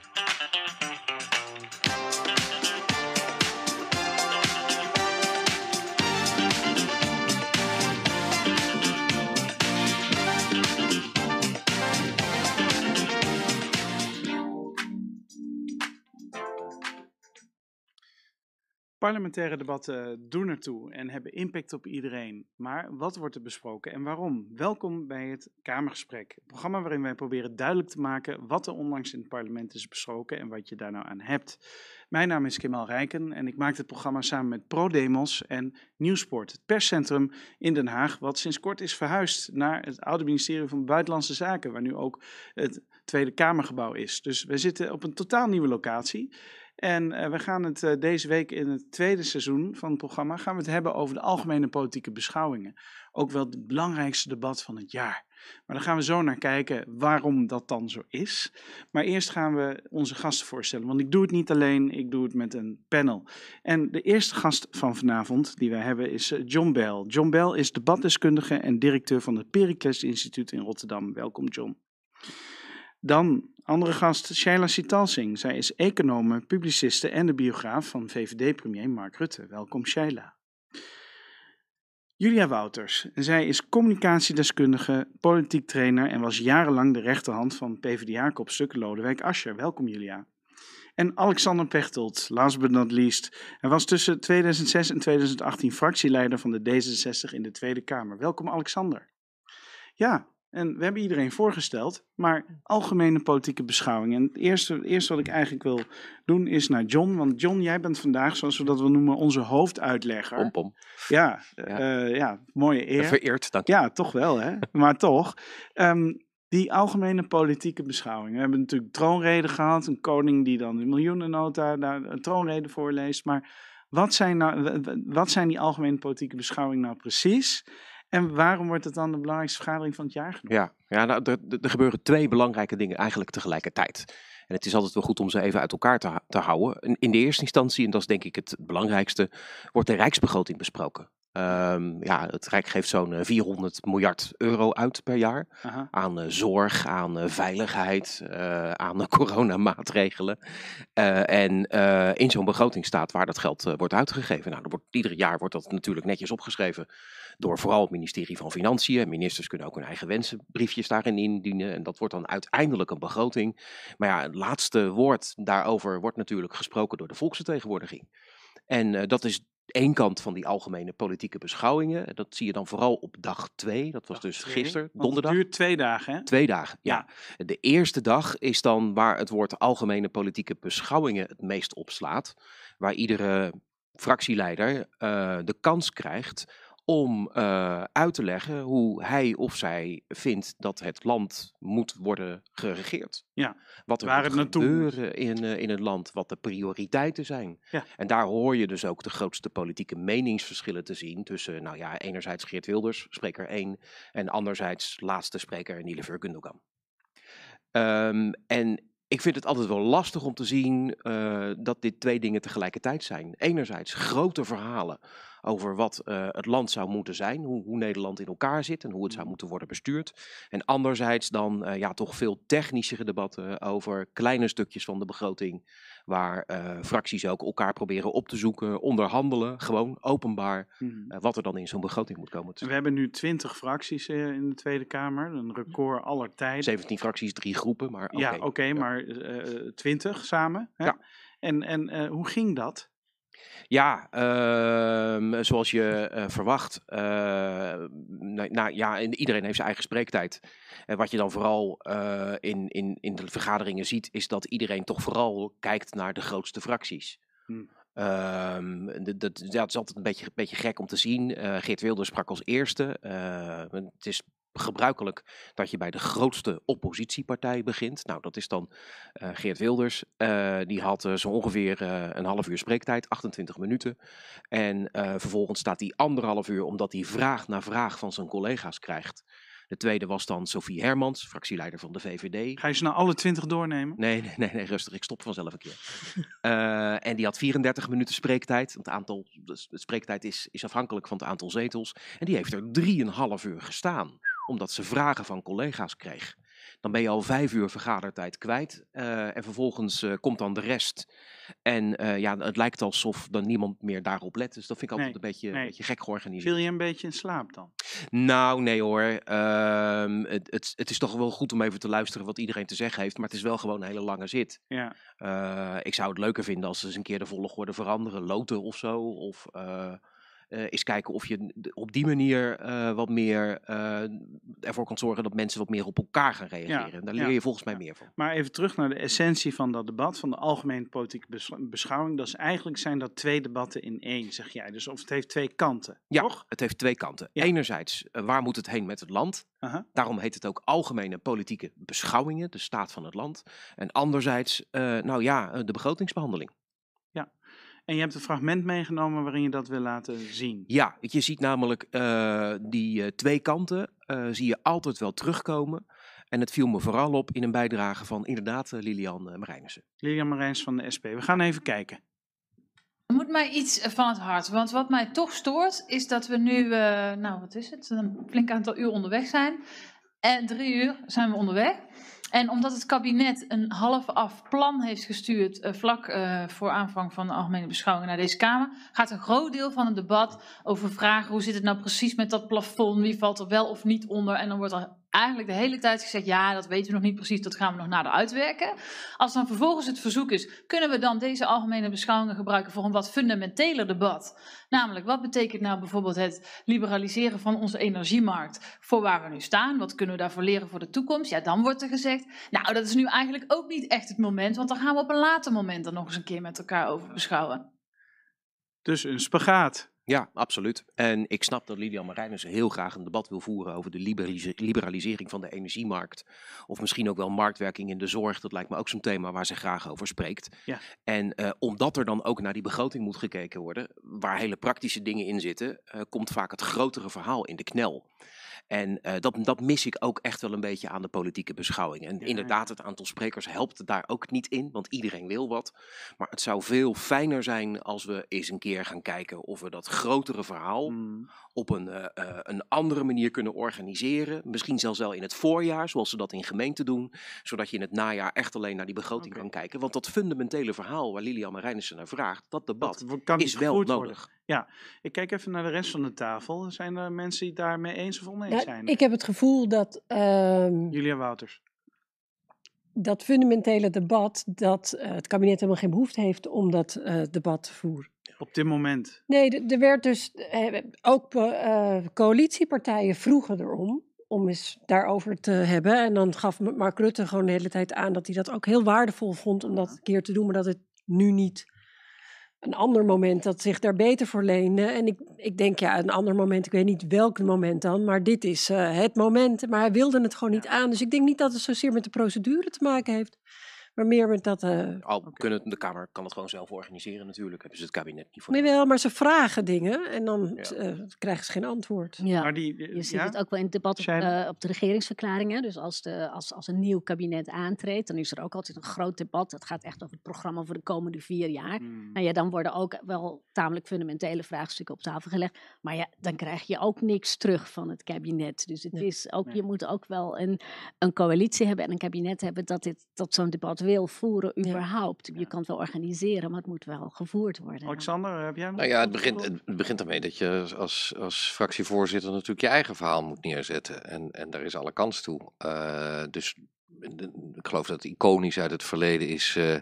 Thank you. Parlementaire debatten doen ertoe en hebben impact op iedereen. Maar wat wordt er besproken en waarom? Welkom bij het Kamergesprek, het programma waarin wij proberen duidelijk te maken wat er onlangs in het parlement is besproken en wat je daar nou aan hebt. Mijn naam is Kemal Rijken en ik maak dit programma samen met ProDemos en Nieuwsport, het perscentrum in Den Haag, wat sinds kort is verhuisd naar het oude ministerie van Buitenlandse Zaken, waar nu ook het Tweede Kamergebouw is. Dus we zitten op een totaal nieuwe locatie. En uh, we gaan het uh, deze week in het tweede seizoen van het programma gaan we het hebben over de algemene politieke beschouwingen. Ook wel het belangrijkste debat van het jaar. Maar daar gaan we zo naar kijken waarom dat dan zo is. Maar eerst gaan we onze gasten voorstellen. Want ik doe het niet alleen, ik doe het met een panel. En de eerste gast van vanavond die wij hebben is uh, John Bell. John Bell is debatdeskundige en directeur van het Pericles Instituut in Rotterdam. Welkom John. Dan andere gast, Shaila Sitalsing. Zij is econome, publiciste en de biograaf van VVD-premier Mark Rutte. Welkom Shaila. Julia Wouters. Zij is communicatiedeskundige, politiek trainer en was jarenlang de rechterhand van PvdA-kopstuk Lodewijk Asscher. Welkom Julia. En Alexander Pechtold, last but not least. Hij was tussen 2006 en 2018 fractieleider van de D66 in de Tweede Kamer. Welkom Alexander. Ja, en we hebben iedereen voorgesteld, maar algemene politieke beschouwing. En het eerste, het eerste wat ik eigenlijk wil doen is naar John. Want John, jij bent vandaag, zoals we dat wel noemen, onze hoofduitlegger. Pom, pom. Ja, ja. Uh, ja mooie eer. Vereerd, dank je. Ja, toch wel, hè? maar toch. Um, die algemene politieke beschouwing. We hebben natuurlijk troonrede gehad. Een koning die dan de miljoenennota daar een troonrede voorleest. Maar wat zijn, nou, wat zijn die algemene politieke beschouwingen nou precies? En waarom wordt het dan de belangrijkste vergadering van het jaar genoemd? Ja, ja nou, er, er gebeuren twee belangrijke dingen eigenlijk tegelijkertijd. En het is altijd wel goed om ze even uit elkaar te, te houden. In de eerste instantie, en dat is denk ik het belangrijkste, wordt de rijksbegroting besproken. Um, ja, het Rijk geeft zo'n 400 miljard euro uit per jaar Aha. aan uh, zorg, aan uh, veiligheid, uh, aan coronamaatregelen. en in zo'n begroting staat waar dat geld wordt uitgegeven. Nou, wordt, ieder jaar wordt dat natuurlijk netjes opgeschreven door vooral het ministerie van Financiën. Ministers kunnen ook hun eigen wensenbriefjes daarin indienen. En dat wordt dan uiteindelijk een begroting. Maar ja, het laatste woord daarover wordt natuurlijk gesproken door de volksvertegenwoordiging. En dat is één kant van die algemene politieke beschouwingen. Dat zie je dan vooral op dag twee. Dat was dus gisteren, donderdag. Het duurt twee dagen, hè? Twee dagen, ja. ja. De eerste dag is dan waar het woord algemene politieke beschouwingen het meest opslaat. Waar iedere fractieleider uh, de kans krijgt om uh, uit te leggen hoe hij of zij vindt dat het land moet worden geregeerd. Ja, wat er waar moet gebeuren in, uh, in het land, wat de prioriteiten zijn. Ja. En daar hoor je dus ook de grootste politieke meningsverschillen te zien tussen, nou ja, enerzijds Geert Wilders, spreker 1, en anderzijds laatste spreker Nilever Gundogan. Um, en ik vind het altijd wel lastig om te zien uh, dat dit twee dingen tegelijkertijd zijn. Enerzijds grote verhalen over wat uh, het land zou moeten zijn, hoe, hoe, Nederland in elkaar zit en hoe het zou mm. moeten worden bestuurd. En anderzijds dan uh, ja, toch veel technischere debatten over kleine stukjes van de begroting, waar uh, fracties ook elkaar proberen op te zoeken, onderhandelen, gewoon openbaar, mm. wat er dan in zo'n begroting moet komen. We hebben nu twintig fracties in de Tweede Kamer, een record aller tijden. 17 fracties, drie groepen, maar okay. Ja, oké, okay, maar twintig samen. Hè? Ja. En, en hoe ging dat? Ja, uh, zoals je uh, verwacht. Uh, nou, nou, ja, iedereen heeft zijn eigen spreektijd. En wat je dan vooral in, in, in de vergaderingen ziet, is dat iedereen toch vooral kijkt naar de grootste fracties. Hmm. Um, dat, dat, is altijd een beetje, beetje gek om te zien. Geert Wilders sprak als eerste. het is gebruikelijk dat je bij de grootste oppositiepartij begint. Nou, dat is dan uh, Geert Wilders. Uh, die had uh, zo ongeveer een half uur spreektijd, 28 minuten. En vervolgens staat hij anderhalf uur, omdat hij vraag na vraag van zijn collega's krijgt. De tweede was dan Sophie Hermans, fractieleider van de VVD. Ga je ze nou alle twintig doornemen? Nee, nee, nee, nee, rustig. Ik stop vanzelf een keer. uh, en die had 34 minuten spreektijd. Het aantal, de spreektijd is, is afhankelijk van het aantal zetels. En die heeft er 3,5 uur gestaan, omdat ze vragen van collega's kreeg. dan ben je al vijf uur vergadertijd kwijt. eh, en vervolgens eh, komt dan de rest. En eh, ja, het lijkt alsof dan niemand meer daarop let. Dus dat vind ik altijd Nee, een beetje, nee. een beetje gek georganiseerd. Viel je een beetje in slaap dan? Nou, nee hoor. Ehm, het, het, het is toch wel goed om even te luisteren wat iedereen te zeggen heeft. Maar het is wel gewoon een hele lange zit. Ja. Ik zou het leuker vinden als ze eens een keer de volgorde veranderen. Loten of zo. Of eens kijken of je op die manier eh, wat meer eh, ervoor kan zorgen dat mensen wat meer op elkaar gaan reageren. En daar ja, leer je volgens mij ja. meer van. Maar even terug naar de essentie van dat debat, van de algemene politieke bes- beschouwing. Dat is eigenlijk zijn dat twee debatten in één, zeg jij. Dus of het heeft twee kanten, Ja, toch? het heeft twee kanten. Ja. Enerzijds, eh, waar moet het heen met het land? Aha. Daarom heet het ook algemene politieke beschouwingen, de staat van het land. En anderzijds, eh, nou ja, eh, de begrotingsbehandeling. En je hebt een fragment meegenomen waarin je dat wil laten zien. Ja, je ziet namelijk eh, die eh, twee kanten eh, zie je altijd wel terugkomen. En het viel me vooral op in een bijdrage van inderdaad Lilian Marijnissen. Lilian Marijns van de SP. We gaan even kijken. Er moet mij iets van het hart. Want wat mij toch stoort, is dat we nu, eh, nou wat is het, een flink aantal uur onderweg zijn. En drie uur zijn we onderweg. En omdat het kabinet een half af plan heeft gestuurd, eh, vlak eh, voor aanvang van de algemene beschouwing naar deze Kamer, gaat een groot deel van het debat over vragen hoe zit het nou precies met dat plafond, wie valt er wel of niet onder. En dan wordt er eigenlijk de hele tijd gezegd, ja dat weten we nog niet precies, dat gaan we nog nader uitwerken. Als dan vervolgens het verzoek is, kunnen we dan deze algemene beschouwingen gebruiken voor een wat fundamenteler debat? Namelijk, wat betekent nou bijvoorbeeld het liberaliseren van onze energiemarkt voor waar we nu staan? Wat kunnen we daarvoor leren voor de toekomst? Ja, dan wordt er gezegd, nou dat is nu eigenlijk ook niet echt het moment, want dan gaan we op een later moment er nog eens een keer met elkaar over beschouwen. Dus een spagaat. Ja, absoluut. En ik snap dat Lilian Marijnissen heel graag een debat wil voeren over de liberalise- liberalisering van de energiemarkt. Of misschien ook wel marktwerking in de zorg. Dat lijkt me ook zo'n thema waar ze graag over spreekt. Ja. En eh, omdat er dan ook naar die begroting moet gekeken worden, waar hele praktische dingen in zitten, eh, komt vaak het grotere verhaal in de knel. En eh, dat, dat mis ik ook echt wel een beetje aan de politieke beschouwing. En Ja, inderdaad, het aantal sprekers helpt daar ook niet in, want iedereen wil wat. Maar het zou veel fijner zijn als we eens een keer gaan kijken of we dat grotere verhaal Mm. op een, eh, eh, een andere manier kunnen organiseren. Misschien zelfs wel in het voorjaar, zoals ze dat in gemeenten doen. Zodat je in het najaar echt alleen naar die begroting kan kijken. Want dat fundamentele verhaal waar Lilian Marijnissen naar vraagt, dat debat Dat kan is wel nodig. worden. Ik kijk even naar de rest van de tafel. Zijn er mensen die daarmee eens of oneens Nou, zijn? ik heb het gevoel dat ehm, Julia Wouters. dat fundamentele debat, dat eh, het kabinet helemaal geen behoefte heeft om dat eh, debat te voeren. Op dit moment. Nee, er werd dus eh, ook coalitiepartijen vroegen erom om eens daarover te hebben. En dan gaf Mark Rutte gewoon de hele tijd aan dat hij dat ook heel waardevol vond om dat een keer te doen, maar dat het nu niet een ander moment dat zich daar beter voor leende. En ik, ik denk, ja, een ander moment, ik weet niet welk moment dan, maar dit is eh, het moment. Maar hij wilde het gewoon niet aan. Dus ik denk niet dat het zozeer met de procedure te maken heeft, maar meer met dat... eh, Al kunnen de Kamer kan het gewoon zelf organiseren natuurlijk. Hebben ze het kabinet niet voor. Nee, wel, maar ze vragen dingen en dan Ja. eh, krijgen ze geen antwoord. Ja. Maar die, Je ziet ja? het ook wel in het debat op, eh, op de regeringsverklaringen. Dus als, de, als, als een nieuw kabinet aantreedt, dan is er ook altijd een groot debat. Dat gaat echt over het programma voor de komende vier jaar. Mm. Nou ja, dan worden ook wel tamelijk fundamentele vraagstukken op tafel gelegd. Maar ja, dan krijg je ook niks terug van het kabinet. Dus het Nee. is ook, Nee. je moet ook wel een, een coalitie hebben en een kabinet hebben dat, dit, dat zo'n debat wil voeren überhaupt. Ja. Je kan het wel organiseren, maar het moet wel gevoerd worden. Alexander, heb jij nog Nou ja, het begint, het begint ermee dat je als- als, fractievoorzitter natuurlijk je eigen verhaal moet neerzetten. En, en daar is alle kans toe. Eh, dus ik geloof dat het iconisch uit het verleden is eh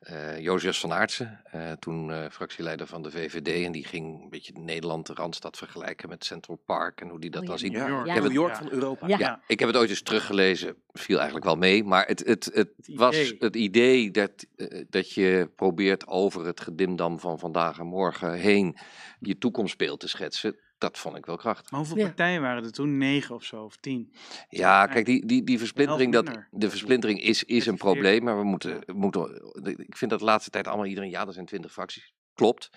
eh, Jozef van Aartsen. eh, toen eh, fractieleider van de VVD. En die ging een beetje Nederland, de Randstad vergelijken met Central Park. En hoe die dat Oh dan ziet. New York. Ja. New York Ja. van Europa. Ja. Ja, ik heb het ooit eens teruggelezen. Viel eigenlijk wel mee. Maar het, het, het, Het was idee. het idee dat, dat je probeert over het gedimdam van vandaag en morgen heen je toekomstbeeld te schetsen. Dat vond ik wel krachtig. Maar hoeveel Ja. partijen waren er toen? Negen of zo, of tien? Ja, kijk, die, die, die versplintering, dat, de versplintering is, is een 30, probleem. Maar we moeten, moeten. Ik vind dat de laatste tijd allemaal iedereen. Ja, er zijn twintig fracties. Klopt.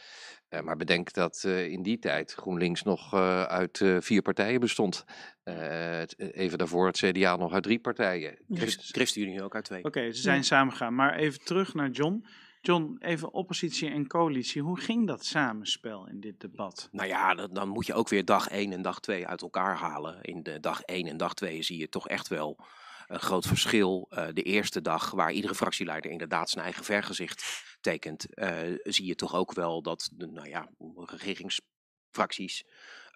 Eh, maar bedenk dat eh, in die tijd GroenLinks nog eh, uit eh, vier partijen bestond. Eh, even daarvoor het CDA nog uit drie partijen. Christ- ChristenUnie ook uit twee. Oké, ze zijn samengegaan. Maar even terug naar John. John, even oppositie en coalitie. Hoe ging dat samenspel in dit debat? Nou ja, dan, moet je ook weer dag 1 en dag 2 uit elkaar halen. In de dag 1 en dag 2 zie je toch echt wel een groot verschil. Eh, de eerste dag, waar iedere fractieleider inderdaad zijn eigen vergezicht tekent, eh, zie je toch ook wel dat de nou ja, regeringsfracties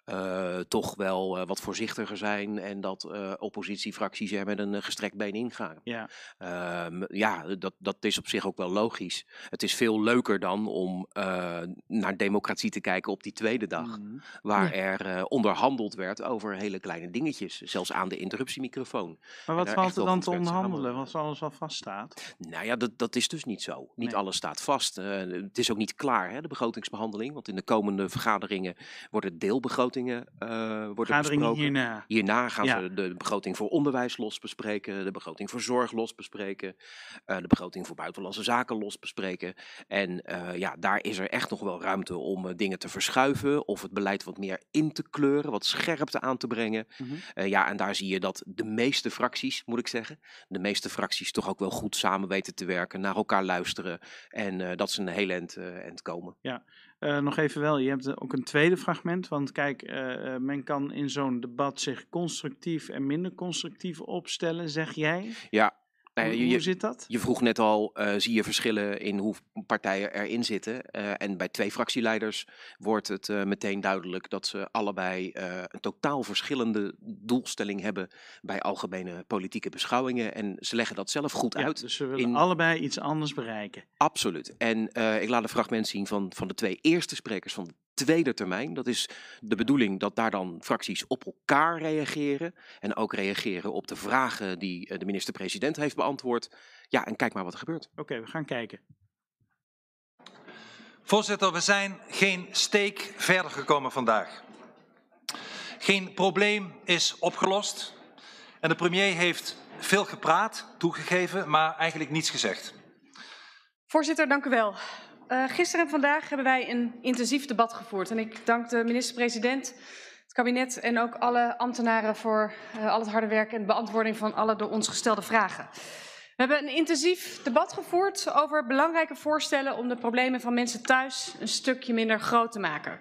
eh, toch wel eh, wat voorzichtiger zijn en dat eh, oppositiefracties er met een gestrekt been ingaan. Ja. Ehm, ja, dat, dat is op zich ook wel logisch. Het is veel leuker dan om eh, naar democratie te kijken op die tweede dag, Mhm. waar er eh, onderhandeld werd over hele kleine dingetjes, zelfs aan de interruptiemicrofoon. Maar wat valt er dan te onderhandelen? Als alles al vaststaat? Nou ja, dat, dat is dus niet zo. Niet Nee. alles staat vast. Eh, het is ook niet klaar, hè, de begrotingsbehandeling. Want in de komende vergaderingen worden deelbegrotingen eh worden besproken. hierna. Hierna gaan Ja. ze de begroting voor onderwijs los bespreken, de begroting voor zorg los bespreken, eh, de begroting voor buitenlandse zaken los bespreken. En eh, ja, daar is er echt nog wel ruimte om dingen te verschuiven of het beleid wat meer in te kleuren, wat scherpte aan te brengen. Mhm. Ja, en daar zie je dat de meeste fracties, moet ik zeggen, de meeste fracties toch ook wel goed samen weten te werken, naar elkaar luisteren en dat ze een heel eind, eind komen. Eh, nog even wel, je hebt ook een tweede fragment. Want kijk, eh, eh, men kan in zo'n debat zich constructief en minder constructief opstellen, zeg jij. Ja, nou hoe, je- hoe zit dat? Je vroeg net al, eh, zie je verschillen in hoe partijen erin zitten? Eh, en bij twee fractieleiders wordt het eh, meteen duidelijk dat ze allebei een totaal verschillende doelstelling hebben bij algemene politieke beschouwingen. En ze leggen dat zelf goed Ja, uit. dus we willen in- allebei iets anders bereiken. Absoluut. En ik laat een fragment zien van, van de twee eerste sprekers van de tweede termijn. Dat is de bedoeling dat daar dan fracties op elkaar reageren. En ook reageren op de vragen die eh, de minister-president heeft beantwoord. Ja, en kijk maar wat er gebeurt. Oké, we gaan kijken. Voorzitter, we zijn geen steek verder gekomen vandaag. Geen probleem is opgelost. En de premier heeft veel gepraat, toegegeven, maar eigenlijk niets gezegd. Voorzitter, dank u wel. Uh, gisteren en vandaag hebben wij een intensief debat gevoerd. En ik dank de minister-president, het kabinet en ook alle ambtenaren voor uh, al het harde werk en de beantwoording van alle door ons gestelde vragen. We hebben een intensief debat gevoerd over belangrijke voorstellen om de problemen van mensen thuis een stukje minder groot te maken.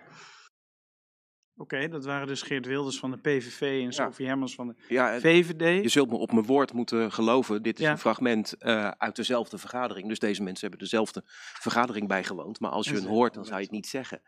Oké, dat waren dus Geert Wilders van de PVV en Sophie Hermans van de Ja, VVD. Je zult me op mijn woord moeten geloven. Dit is Ja. een fragment eh, uit dezelfde vergadering. Dus deze mensen hebben dezelfde vergadering bijgewoond. Maar als je hun hoort, dan zou je het niet zeggen.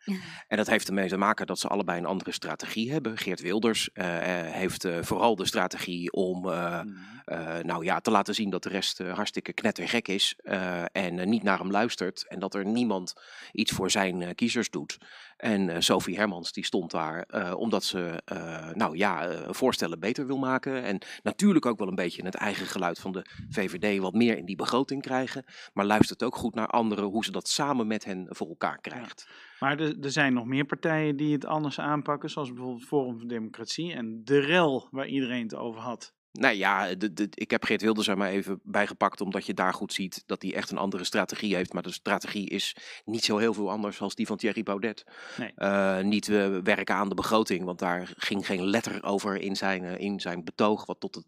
En dat heeft ermee te maken dat ze allebei een andere strategie hebben. Geert Wilders eh, eh, heeft eh, vooral de strategie om eh, Mhm. eh, nou ja, te laten zien dat de rest eh, hartstikke knettergek is. eh, en eh, niet naar hem luistert. En dat er niemand iets voor zijn eh, kiezers doet. En eh, Sophie Hermans die stond daar eh, omdat ze eh, nou ja, voorstellen beter wil maken. En natuurlijk ook wel een beetje het eigen geluid van de VVD wat meer in die begroting krijgen. Maar luistert ook goed naar anderen hoe ze dat samen met hen voor elkaar krijgt. Maar er, er zijn nog meer partijen die het anders aanpakken, zoals bijvoorbeeld Forum voor Democratie en de REL, waar iedereen het over had. Nou ja, de, de, ik heb Geert Wilders er maar even bijgepakt, omdat je daar goed ziet dat hij echt een andere strategie heeft. Maar de strategie is niet zo heel veel anders als die van Thierry Baudet. Nee. Eh, niet eh, werken aan de begroting, want daar ging geen letter over in zijn, eh, in zijn betoog, wat tot het,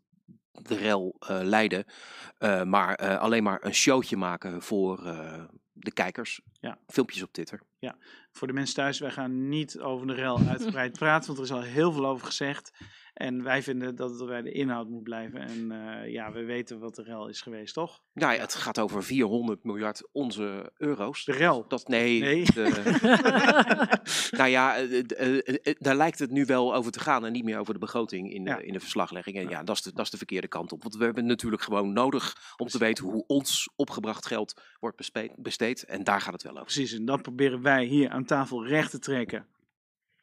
de rel leidde. Maar alleen maar een showtje maken voor de kijkers. Ja. Filmpjes op Twitter. Voor de mensen thuis, wij gaan niet over de REL uitgebreid praten, want er is al heel veel over gezegd. En wij vinden dat het bij de inhoud moet blijven. En eh, ja, we weten wat de REL is geweest, toch? Nou ja, het gaat over 400 miljard onze euro's. De rel. Dat, nee, Nee. de- nou ja, eh, eh, daar lijkt het nu wel over te gaan en niet meer over de begroting in, Ja. in de verslaglegging. En ja, dat is, de, dat is de verkeerde kant op. Want we hebben natuurlijk gewoon nodig om te weten hoe ons opgebracht geld wordt besteed. En daar gaat het wel over. Precies, en dat proberen wij hier aan tafel recht te trekken.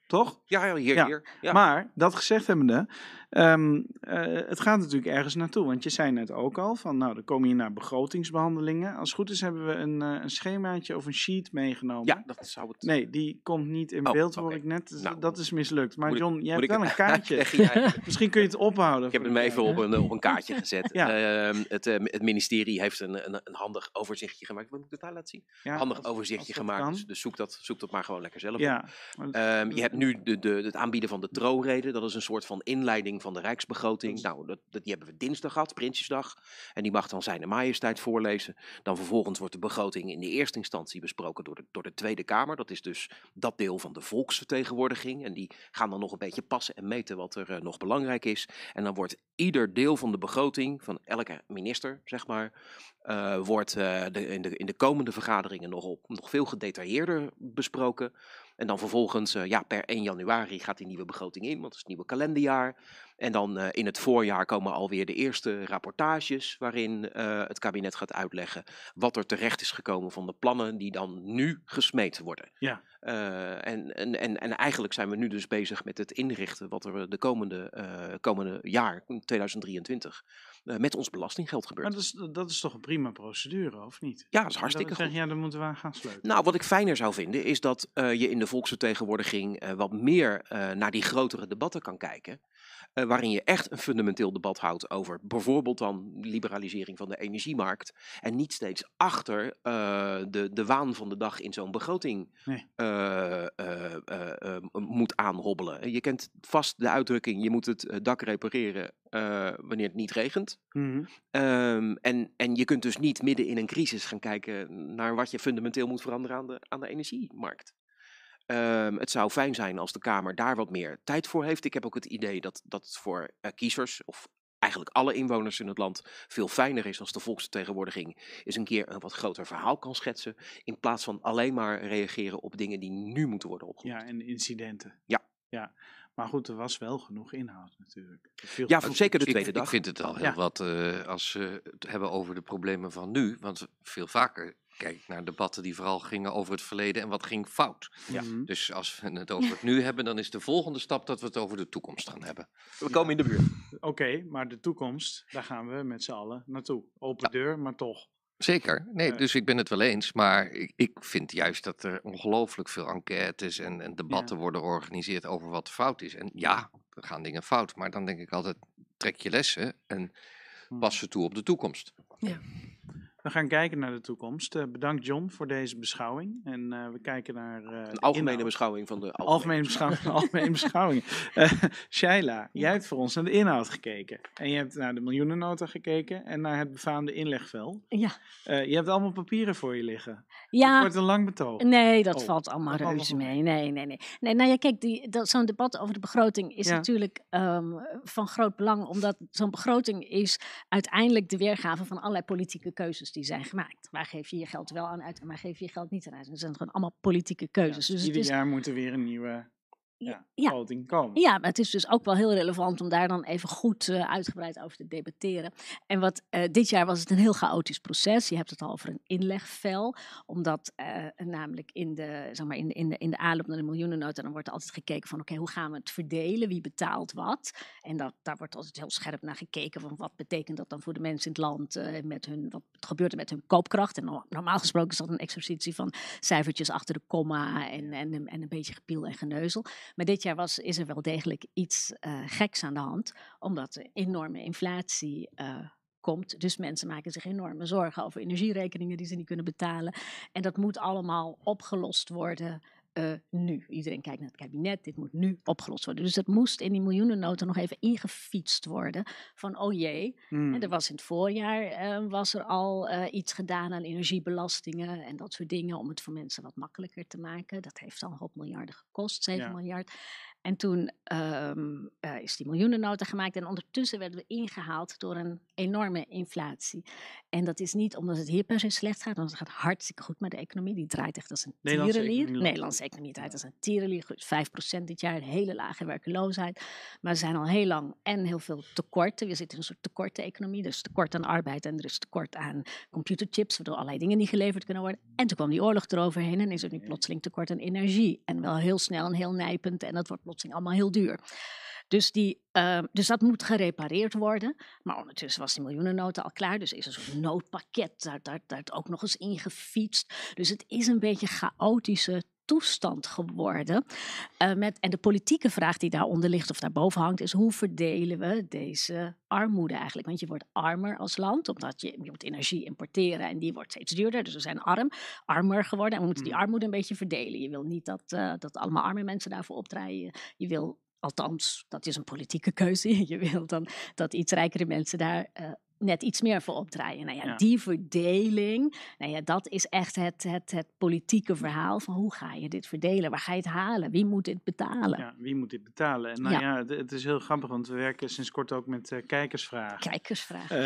Toch? Ja, hier, Ja, hier. Ja. Maar, dat gezegd hebbende, ehm, eh, het gaat natuurlijk ergens naartoe. Want je zei net ook al, van nou, dan kom je naar begrotingsbehandelingen. Als het goed is hebben we een, eh, een schemaatje of een sheet meegenomen. ja, dat zou het... Nee, die komt niet in Oh, beeld, hoor ik net. Dus Nou, dat is mislukt. Maar John, jij hebt wel een kaartje. Misschien kun je het ophouden. Ik heb hem even op een, op een kaartje gezet. Ja. Ehm, het, eh, het ministerie heeft een, een, een handig overzichtje gemaakt. Moet ik het daar laten zien? Ja, handig als- overzichtje als dat gemaakt. Dus, dus zoek, dat, zoek dat maar gewoon lekker zelf. Ja, dat- Ehm, je hebt nu de, de, het aanbieden van de troonrede. Dat is een soort van inleiding van de Rijksbegroting. Nou, dat, dat, die hebben we dinsdag gehad, Prinsjesdag. En die mag dan zijn majesteit voorlezen. Dan vervolgens wordt de begroting in de eerste instantie besproken door de, door de Tweede Kamer. Dat is dus dat deel van de volksvertegenwoordiging. En die gaan dan nog een beetje passen en meten wat er eh, nog belangrijk is. En dan wordt ieder deel van de begroting van elke minister, zeg maar, uh, wordt uh, de, in, de, in de komende vergaderingen nog, op, nog veel gedetailleerder besproken. En dan vervolgens, ja, per 1 januari gaat die nieuwe begroting in, want het is het nieuwe kalenderjaar. En dan uh, in het voorjaar komen alweer de eerste rapportages waarin uh, het kabinet gaat uitleggen wat er terecht is gekomen van de plannen die dan nu gesmeed worden. Ja. en, en, en, en eigenlijk zijn we nu dus bezig met het inrichten wat er de komende, komende jaar, 2023, met ons belastinggeld gebeurt. Maar dat is, dat is toch een prima procedure, of niet? Ja, dat is hartstikke dat goed. Zeg, ja, dan moeten we aan gaan sleutelen. Nou, wat ik fijner zou vinden, is dat je in de volksvertegenwoordiging wat meer naar die grotere debatten kan kijken. Waarin je echt een fundamenteel debat houdt over bijvoorbeeld dan liberalisering van de energiemarkt. En niet steeds achter de, de waan van de dag in zo'n begroting nee. moet aanhobbelen. Je kent vast de uitdrukking, je moet het dak repareren wanneer het niet regent. Mm -hmm. um, en, en je kunt dus niet midden in een crisis gaan kijken naar wat je fundamenteel moet veranderen aan de, aan de energiemarkt. Um, het zou fijn zijn als de Kamer daar wat meer tijd voor heeft. Ik heb ook het idee dat, dat het voor uh, kiezers, of eigenlijk alle inwoners in het land, veel fijner is als de volksvertegenwoordiging eens een keer een wat groter verhaal kan schetsen. In plaats van alleen maar reageren op dingen die nu moeten worden opgelost. Ja, en incidenten. Ja. ja. Maar goed, er was wel genoeg inhoud natuurlijk. Veel ja, zeker de tweede ik, dag. Ik vind het al heel ja. wat uh, als we het hebben over de problemen van nu. Want veel vaker kijk naar debatten die vooral gingen over het verleden en wat ging fout. Ja. Mhm. Dus als we het over het nu hebben, dan is de volgende stap dat we het over de toekomst gaan hebben. We komen in de buurt. Oké, okay, maar de toekomst, daar gaan we met z'n allen naartoe. Open ja. deur, maar toch. Zeker, nee, uh, dus ik ben het wel eens, maar ik, ik vind juist dat er ongelooflijk veel enquêtes en, en debatten ja. worden georganiseerd over wat fout is. En ja, er gaan dingen fout, maar dan denk ik altijd, trek je lessen en pas ze toe op de toekomst. Ja. We gaan kijken naar de toekomst. Uh, bedankt John voor deze beschouwing. En uh, we kijken naar... Uh, een algemene inhoud. beschouwing van de algemene, algemene beschouwing. algemene beschouwing. Shaila, jij hebt voor ons naar de inhoud gekeken. En je hebt naar de miljoenennota gekeken en naar het befaamde inlegvel. Ja. je hebt allemaal papieren voor je liggen. Ja. Het wordt een lang betoog. Nee, dat oh, valt allemaal reuze mee. Nee, nee, nee. nee nou ja, kijk, zo'n debat over de begroting is ja. natuurlijk um, van groot belang. Omdat zo'n begroting is uiteindelijk de weergave van allerlei politieke keuzes die zijn gemaakt. Waar geef je je geld wel aan uit en waar geef je je geld niet aan uit? Dat zijn gewoon allemaal politieke keuzes. Ja, dus ieder is, jaar moet er weer een nieuwe ja, ja. komen. Ja, maar het is dus ook wel heel relevant om daar dan even goed uh, uitgebreid over te debatteren. En wat uh, dit jaar was het een heel chaotisch proces. Je hebt het al over een inlegvel, omdat uh, namelijk in de, zeg maar in, de, in, de, in de aanloop naar de miljoenennota, dan wordt er altijd gekeken van oké, okay, hoe gaan we het verdelen? Wie betaalt wat? En dat, daar wordt altijd heel scherp naar gekeken van wat betekent dat dan voor de mensen in het land, met hun, wat gebeurt er met hun koopkracht? En normaal gesproken is dat een exercitie van cijfertjes achter de komma en, en, en een beetje gepiel en geneuzel. Maar dit jaar was, is er wel degelijk iets uh, geks aan de hand, omdat er enorme inflatie uh, komt. Dus mensen maken zich enorme zorgen over energierekeningen die ze niet kunnen betalen. En dat moet allemaal opgelost worden. Uh, nu. Iedereen kijkt naar het kabinet, dit moet nu opgelost worden. Dus dat moest in die miljoenennota nog even ingefietst worden. Van oh jee, Hmm. en er was in het voorjaar uh, was er al uh, iets gedaan aan energiebelastingen en dat soort dingen om het voor mensen wat makkelijker te maken. Dat heeft al een hoop miljarden gekost, 7 Ja. miljard. En toen um, uh, is die miljoenennota gemaakt en ondertussen werden we ingehaald door een enorme inflatie. En dat is niet omdat het hier per se slecht gaat, want het gaat hartstikke goed met de economie. Die draait echt als een Nederlandse tierenlier. economie Nederlandse economie draait als een tierenlier. Goed, 5% dit jaar, een hele lage werkeloosheid. Maar er zijn al heel lang en heel veel tekorten. We zitten in een soort tekorten-economie. Dus tekort aan arbeid en er is tekort aan computerchips, waardoor allerlei dingen niet geleverd kunnen worden. En toen kwam die oorlog eroverheen en is er nu plotseling tekort aan energie. En wel heel snel en heel nijpend en dat wordt plotseling allemaal heel duur. Dus, die, uh, dus dat moet gerepareerd worden. Maar ondertussen was die miljoenennota al klaar. Dus is er zo'n noodpakket daar, daar, daar ook nog eens ingefietst. Dus het is een beetje chaotische toestand geworden. Uh, met, en de politieke vraag die daaronder ligt of daarboven hangt, is hoe verdelen we deze armoede eigenlijk? Want je wordt armer als land, omdat je, je moet energie importeren en die wordt steeds duurder. Dus we zijn arm, armer geworden en we moeten die armoede een beetje verdelen. Je wil niet dat, uh, dat allemaal arme mensen daarvoor opdraaien. Je wil althans, dat is een politieke keuze. Je wil dan dat iets rijkere mensen daar eh, net iets meer voor opdraaien. Nou ja, Ja. die verdeling, nou ja, dat is echt het, het, het politieke verhaal van hoe ga je dit verdelen? Waar ga je het halen? Wie moet dit betalen? Ja, wie moet dit betalen? En nou Ja. ja, het, het is heel grappig, want we werken sinds kort ook met eh, kijkersvragen. Kijkersvraag. Eh,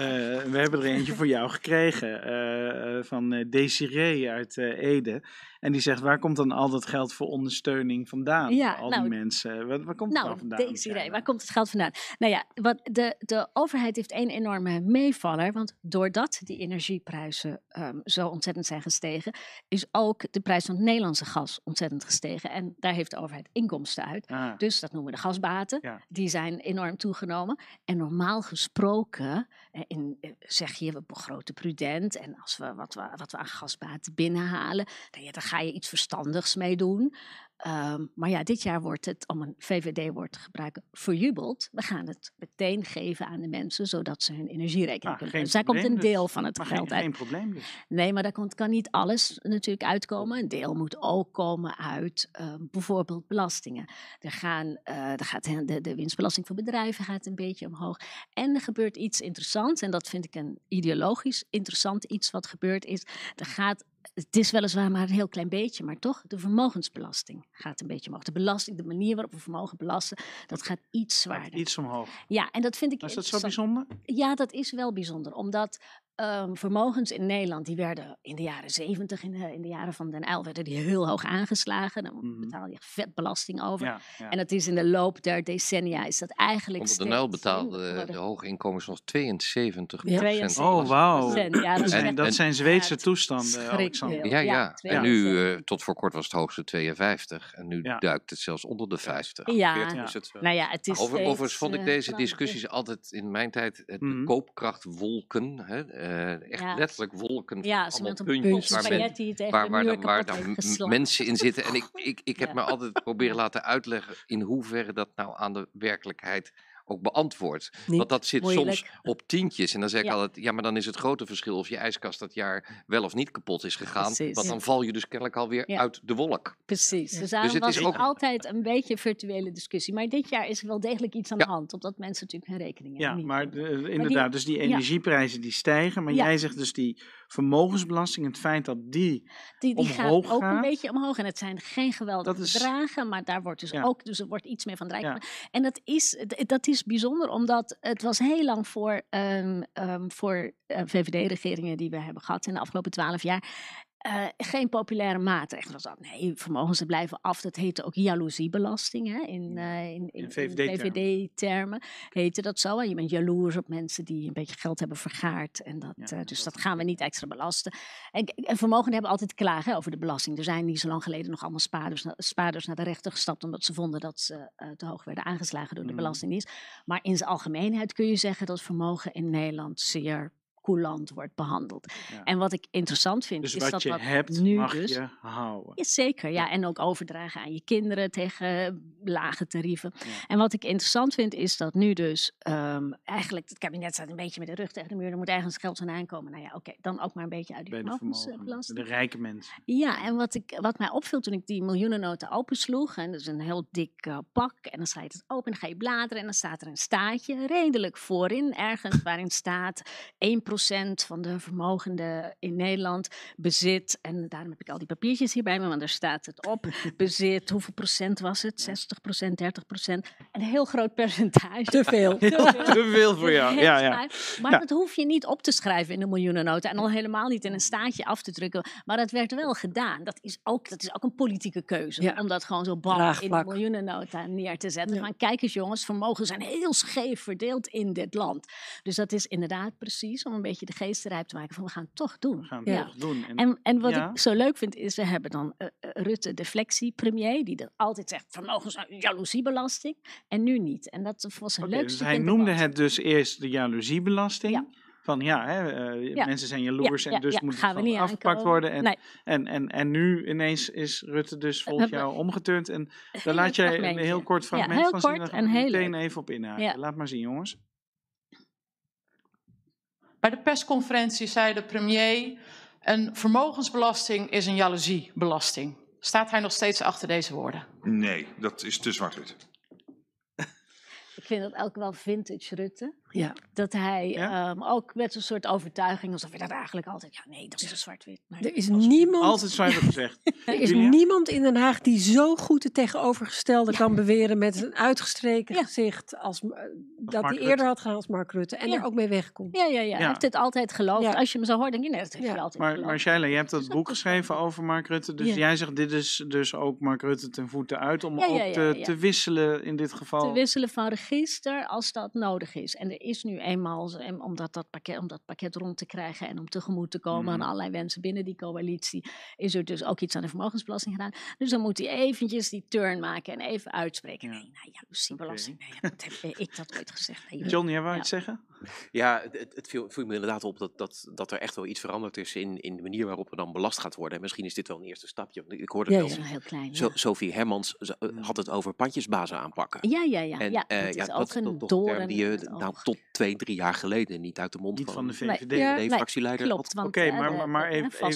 we hebben er eentje voor jou gekregen eh, van Desiree uit Ede. En die zegt, waar komt dan al dat geld voor ondersteuning vandaan? Ja, voor al nou, die mensen. Waar, waar komt het Nou, vandaan? Desiree, Luciana? waar komt het geld vandaan? Nou ja, wat de, de overheid heeft één enorme meevaller. Want doordat die energieprijzen ehm, zo ontzettend zijn gestegen, is ook de prijs van het Nederlandse gas ontzettend gestegen. En daar heeft de overheid inkomsten uit. Ah, Dus dat noemen we de gasbaten. Ja. Die zijn enorm toegenomen. En normaal gesproken eh, in, eh, zeg je, we begroten prudent. En als we wat, we wat we aan gasbaten binnenhalen, dan, dan ga je iets verstandigs mee doen. Ehm, maar ja, dit jaar wordt het, om een VVD-woord te gebruiken, verjubeld. We gaan het meteen geven aan de mensen, zodat ze hun energierekening Ah, kunnen. geen Dus daar komt een dus. deel van het maar geld geen, uit. geen probleem dus. Nee, maar daar komt, kan niet alles natuurlijk uitkomen. Een deel moet ook komen uit eh, bijvoorbeeld belastingen. Er, gaan, eh, er gaat de, de winstbelasting voor bedrijven gaat een beetje omhoog. En er gebeurt iets interessants, en dat vind ik een ideologisch interessant iets wat gebeurd is. Er gaat, het is weliswaar maar een heel klein beetje, maar toch, de vermogensbelasting gaat een beetje omhoog. De belasting, de manier waarop we vermogen belasten, dat gaat iets Gaat zwaarder. Iets omhoog. Ja, en dat vind ik Maar is dat zo bijzonder? Ja, dat is wel bijzonder. Omdat ehm, vermogens in Nederland, die werden in de jaren zeventig, in de, in de jaren van Den Uyl, werden die heel hoog aangeslagen. Dan Mhm. betaal je vet belasting over. Ja, ja. En dat is in de loop der decennia, is dat eigenlijk Onder de steeds Nijl minder betaalden de hoge inkomens nog 72 Ja. 72 Oh, wauw. Ja, dat En dat zijn Zweedse toestanden, Alexander. Ja, ja. En nu, 72. eh, tot voor kort was het hoogste 52. En nu Ja. duikt het zelfs onder de 50. Ja, 40 Ja. is het. nou ja, het is Over, steeds, overigens vond ik eh, deze discussies altijd in mijn tijd het Mhm. koopkrachtwolken. Hè, eh, echt Ja. letterlijk wolken. Ja, van een puntjes puntje waar, spaghetti waar, dan, waar mensen in zitten. En ik, ik, ik heb Ja. me altijd proberen laten uitleggen in hoeverre dat nou aan de werkelijkheid ook beantwoordt. Niet. Want dat zit Moeilijk. soms op tientjes. En dan zeg ik Ja. altijd, ja, maar dan is het grote verschil of je ijskast dat jaar wel of niet kapot is gegaan. Precies. Want Ja. dan val je dus kennelijk alweer Ja. uit de wolk. Precies, Ja. dus daarom het was is het ook- altijd een beetje een virtuele discussie. Maar dit jaar is er wel degelijk iets aan de Ja. hand, omdat mensen natuurlijk hun rekeningen Ja, niet maar hebben. de- inderdaad, dus die ja. energieprijzen die stijgen. Maar Ja. jij zegt dus die vermogensbelasting, het feit dat die... Die, die gaat omhoog ook een gaat. beetje omhoog. En het zijn geen geweldige is- bedragen, maar daar wordt dus Ja. ook, dus er wordt iets meer van Rijk. Ja. En dat is, dat is bijzonder, omdat het was heel lang voor, ehm, ehm, voor eh, VVD-regeringen die we hebben gehad in de afgelopen twaalf jaar. Eh, geen populaire maatregel. Dat was al, nee, vermogens blijven af. Dat heette ook jaloeziebelasting. Hè? In, eh, in, in, in VVD-termen. Heette dat zo. En je bent jaloers op mensen die een beetje geld hebben vergaard. En dat, Ja, eh, dus dat- dat gaan we niet extra belasten. En, en vermogen hebben altijd klagen over de belasting. Er zijn niet zo lang geleden nog allemaal spaarders, na- spaarders naar de rechter gestapt. omdat ze vonden dat ze te hoog werden aangeslagen door de Mhm. belastingdienst. Maar in zijn algemeenheid kun je zeggen dat vermogen in Nederland zeer coulant wordt behandeld. Ja. En wat ik interessant vind, Dus is wat dat je wat hebt, nu mag dus. je houden. Ja, zeker, ja. En ook overdragen aan je kinderen tegen lage tarieven. Ja. En wat ik interessant vind, is dat nu dus ehm, eigenlijk het kabinet staat een beetje met de rug tegen de muur. Er moet ergens geld van aankomen. Nou ja, oké, dan ook maar een beetje uit die de vermogensbelasting. de rijke mensen. Ja, en wat, ik, wat mij opviel toen ik die miljoenennota opensloeg, en dat is een heel dik eh, pak, en dan sla je het open, en dan ga je bladeren en dan staat er een staatje redelijk voorin, ergens waarin staat 1% van de vermogenden in Nederland bezit, en daarom heb ik al die papiertjes hier bij me, want daar staat het op, bezit, hoeveel procent was het? 60% 30% Een heel groot percentage. Te veel. Te veel voor jou. Ja, ja. Maar Ja. dat hoef je niet op te schrijven in de miljoenennota. En al helemaal niet in een staatje af te drukken. Maar dat werd wel gedaan. Dat is ook, dat is ook een politieke keuze. Ja. Om dat gewoon zo bam in de miljoenennota neer te zetten. Ja. Van kijk eens jongens, vermogen zijn heel scheef verdeeld in dit land. Dus dat is inderdaad precies om een beetje de geest rijp te maken. Van we gaan het toch doen. We gaan het Ja. toch doen. En, En, en wat Ja. ik zo leuk vind is, we hebben dan eh, eh, Rutte, de flexie-premier, die dat altijd zegt, vermogens, jaloeziebelasting, en nu niet. En dat was een Oké, leuk dus hij in noemde debat. het dus eerst de jaloeziebelasting. Ja. Van ja, hè, eh, Ja. mensen zijn jaloers Ja, en dus ja, moet het we afgepakt aankomen. worden. En, Nee. en, en, en nu ineens is Rutte dus volgens jou omgeturnd. En daar laat jij een heel kort Ja, fragment heel van zien. Daar meteen leuk. even op inhaken. Ja. Laat maar zien jongens. Bij de persconferentie zei de premier: een vermogensbelasting is een jaloeziebelasting. Staat hij nog steeds achter deze woorden? Nee, dat is te zwart-wit. vind dat ook wel vintage Rutte. Ja. Dat hij Ja? ehm, ook met een soort overtuiging, alsof hij dat eigenlijk altijd, ja nee, dat is een zwart-wit. Er is als- niemand, Altijd hebben gezegd. er is Julia? niemand in Den Haag die zo goed het tegenovergestelde kan beweren met een uitgestreken Ja. gezicht als, eh, dat Mark hij Rutte. eerder had gedaan als Mark Rutte en Ja. er ook mee wegkomt. Ja, ja, ja, hij heeft het altijd geloofd. Ja. Als je hem zo hoort, denk je, nee, dat heeft Ja. hij altijd Maar, geloofd. maar Shaila, je hebt dat boek goed. geschreven over Mark Rutte. Dus Ja. jij zegt dit is dus ook Mark Rutte ten voeten uit. Om Ja, ja, ook ja, te, ja. te wisselen in dit geval. te wisselen van register als dat nodig is. En er is nu eenmaal, om dat, pakket, om dat pakket rond te krijgen en om tegemoet te komen aan allerlei wensen binnen die coalitie, is er dus ook iets aan de vermogensbelasting gedaan. Dus dan moet hij eventjes die turn maken en even uitspreken. Ja. Nee, nou ja, jaloeziebelasting, nee, dat heb ik dat ooit gezegd. Nee, John, jij wou Ja. iets zeggen? Ja, het, het- het viel, viel me inderdaad op dat, dat, dat er echt wel iets veranderd is in, in de manier waarop er dan belast gaat worden. En misschien is dit wel een eerste stapje. want Ik hoorde Ja, is wel heel klein. Ja, Sophie Hermans zo- eh, had het over pandjesbazen aanpakken. ja, ja. ja, En ja, eh, dat ja, is dat ook een doorn term die je het nou, tot twee, drie jaar geleden niet uit de mond Niet van, van de Nee. VVD. Nee, fractieleider klopt, had. want Oké, eh, maar, maar, maar even,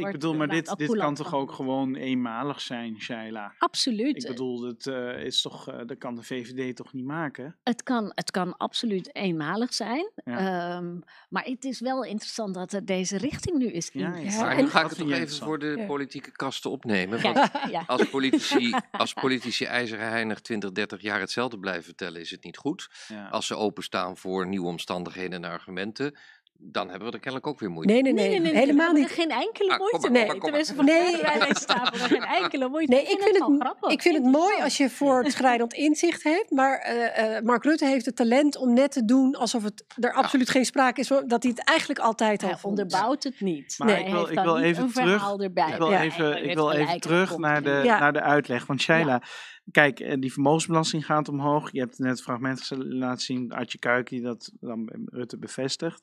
ik bedoel, maar dit, dit kan toch ook gewoon eenmalig zijn, Shaila? Absoluut. Ik bedoel, dat, eh, is toch, eh, dat kan de VVD toch niet maken? Het kan, het kan absoluut eenmalig zijn. Ja. Ehm, maar het is wel interessant dat er deze richting nu is Ja, ja. en- nu ga ik het nog even voor de politieke kasten opnemen. Want als politici, als politici ijzeren heinig 20, 30 jaar hetzelfde blijven vertellen, is het niet goed. Ja. Als ze openstaan voor nieuwe omstandigheden en argumenten, dan hebben we er kennelijk ook weer moeite Nee, nee, nee, Nee, nee, nee, helemaal niet. geen enkele Ah, moeite mee. Tenminste, van Nee. er geen enkele moeite. Nee, ik vind, het, grappig. ik vind het mooi als je voor het schrijdend inzicht hebt. Maar eh, eh, Mark Rutte heeft het talent om net te doen alsof het er absoluut geen sprake is. van- Dat hij het eigenlijk altijd al vond. onderbouwt het niet. Maar Nee, ik wil- ik wil even terug- verhaal erbij. Ik wil Ja. even, ik wil terug naar de, naar de uitleg. Want Shaila, kijk, eh, die vermogensbelasting gaat omhoog. Je hebt net het fragment gez- laten zien, Artje Kuik, die dat dan Rutte bevestigt.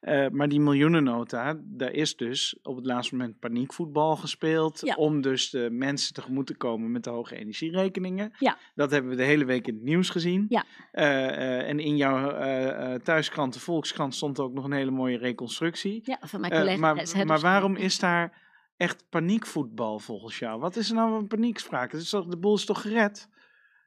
Eh, maar die miljoenennota, daar is dus op het laatste moment paniekvoetbal gespeeld. Ja. Om dus de mensen tegemoet te komen met de hoge energierekeningen. Ja. Dat hebben we de hele week in het nieuws gezien. Ja. Eh, en in jouw thuiskrant, de Volkskrant, stond ook nog een hele mooie reconstructie. Ja, van mijn collega. maar, maar waarom is daar echt paniekvoetbal volgens jou? Wat is er nou een toch, de boel is toch gered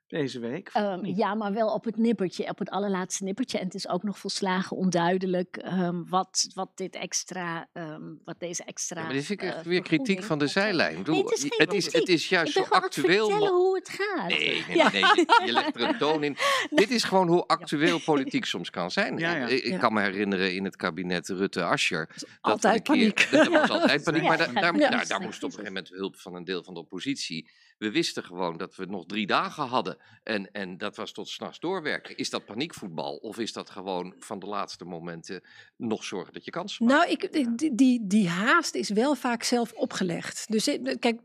deze week? Ehm, ja, maar wel op het nippertje, op het allerlaatste nippertje. En het is ook nog volslagen onduidelijk ehm, wat, wat dit extra, ehm, wat deze extra. Ja, maar dit vind ik eh, weer kritiek van de zijlijn. Ik Nee, het is geen het, is, het is juist Ik ben zo actueel. vertellen mo- hoe het gaat. Nee, nee, Ja. nee, je, je legt er een toon in. Dit is gewoon hoe actueel politiek soms kan zijn. Ja, ja. Ik, ik Ja. kan me herinneren in het kabinet Rutte-Ascher. dat we altijd een keer- paniek. Dat was altijd paniek. Ja, Maar daar, daar, daar moest op een gegeven moment hulp van een deel van de oppositie. We wisten gewoon dat we nog drie dagen hadden. En, en dat was tot s'nachts doorwerken. Is dat paniekvoetbal? Of is dat gewoon van de laatste momenten nog zorgen dat je kansen maakt? Nou, ik, ik- die, die, die haast is wel vaak zelf opgelegd. Dus eh, kijk,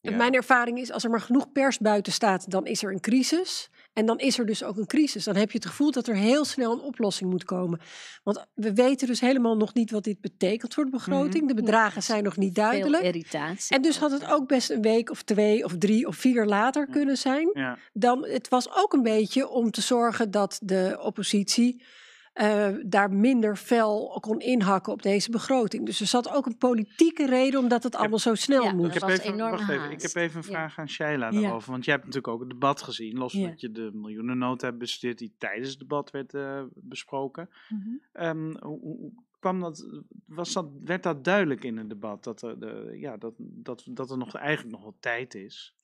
Ja. mijn ervaring is als er maar genoeg pers buiten staat, dan is er een crisis. En dan is er dus ook een crisis. Dan heb je het gevoel dat er heel snel een oplossing moet komen. Want we weten dus helemaal nog niet wat dit betekent voor de begroting. De bedragen zijn nog niet Veel duidelijk. irritatie. En dus had het ook best een week of twee of drie of vier later kunnen zijn. Ja. Dan, het was ook een beetje om te zorgen dat de oppositie eh, daar minder fel kon inhakken op deze begroting. Dus er zat ook een politieke reden omdat het allemaal zo snel Ja, moest. Ik heb, was even, enorme wacht even, ik heb even een Ja. vraag aan Shaila Ja. daarover. Want jij hebt natuurlijk ook het debat gezien. Los van Ja. dat je de miljoenennota hebt bestudeerd die tijdens het debat werd eh, besproken. Mhm. Ehm, hoe, kwam dat, was dat, werd dat duidelijk in het debat? Dat er, de, ja, dat, dat, dat er nog eigenlijk nog wel tijd is?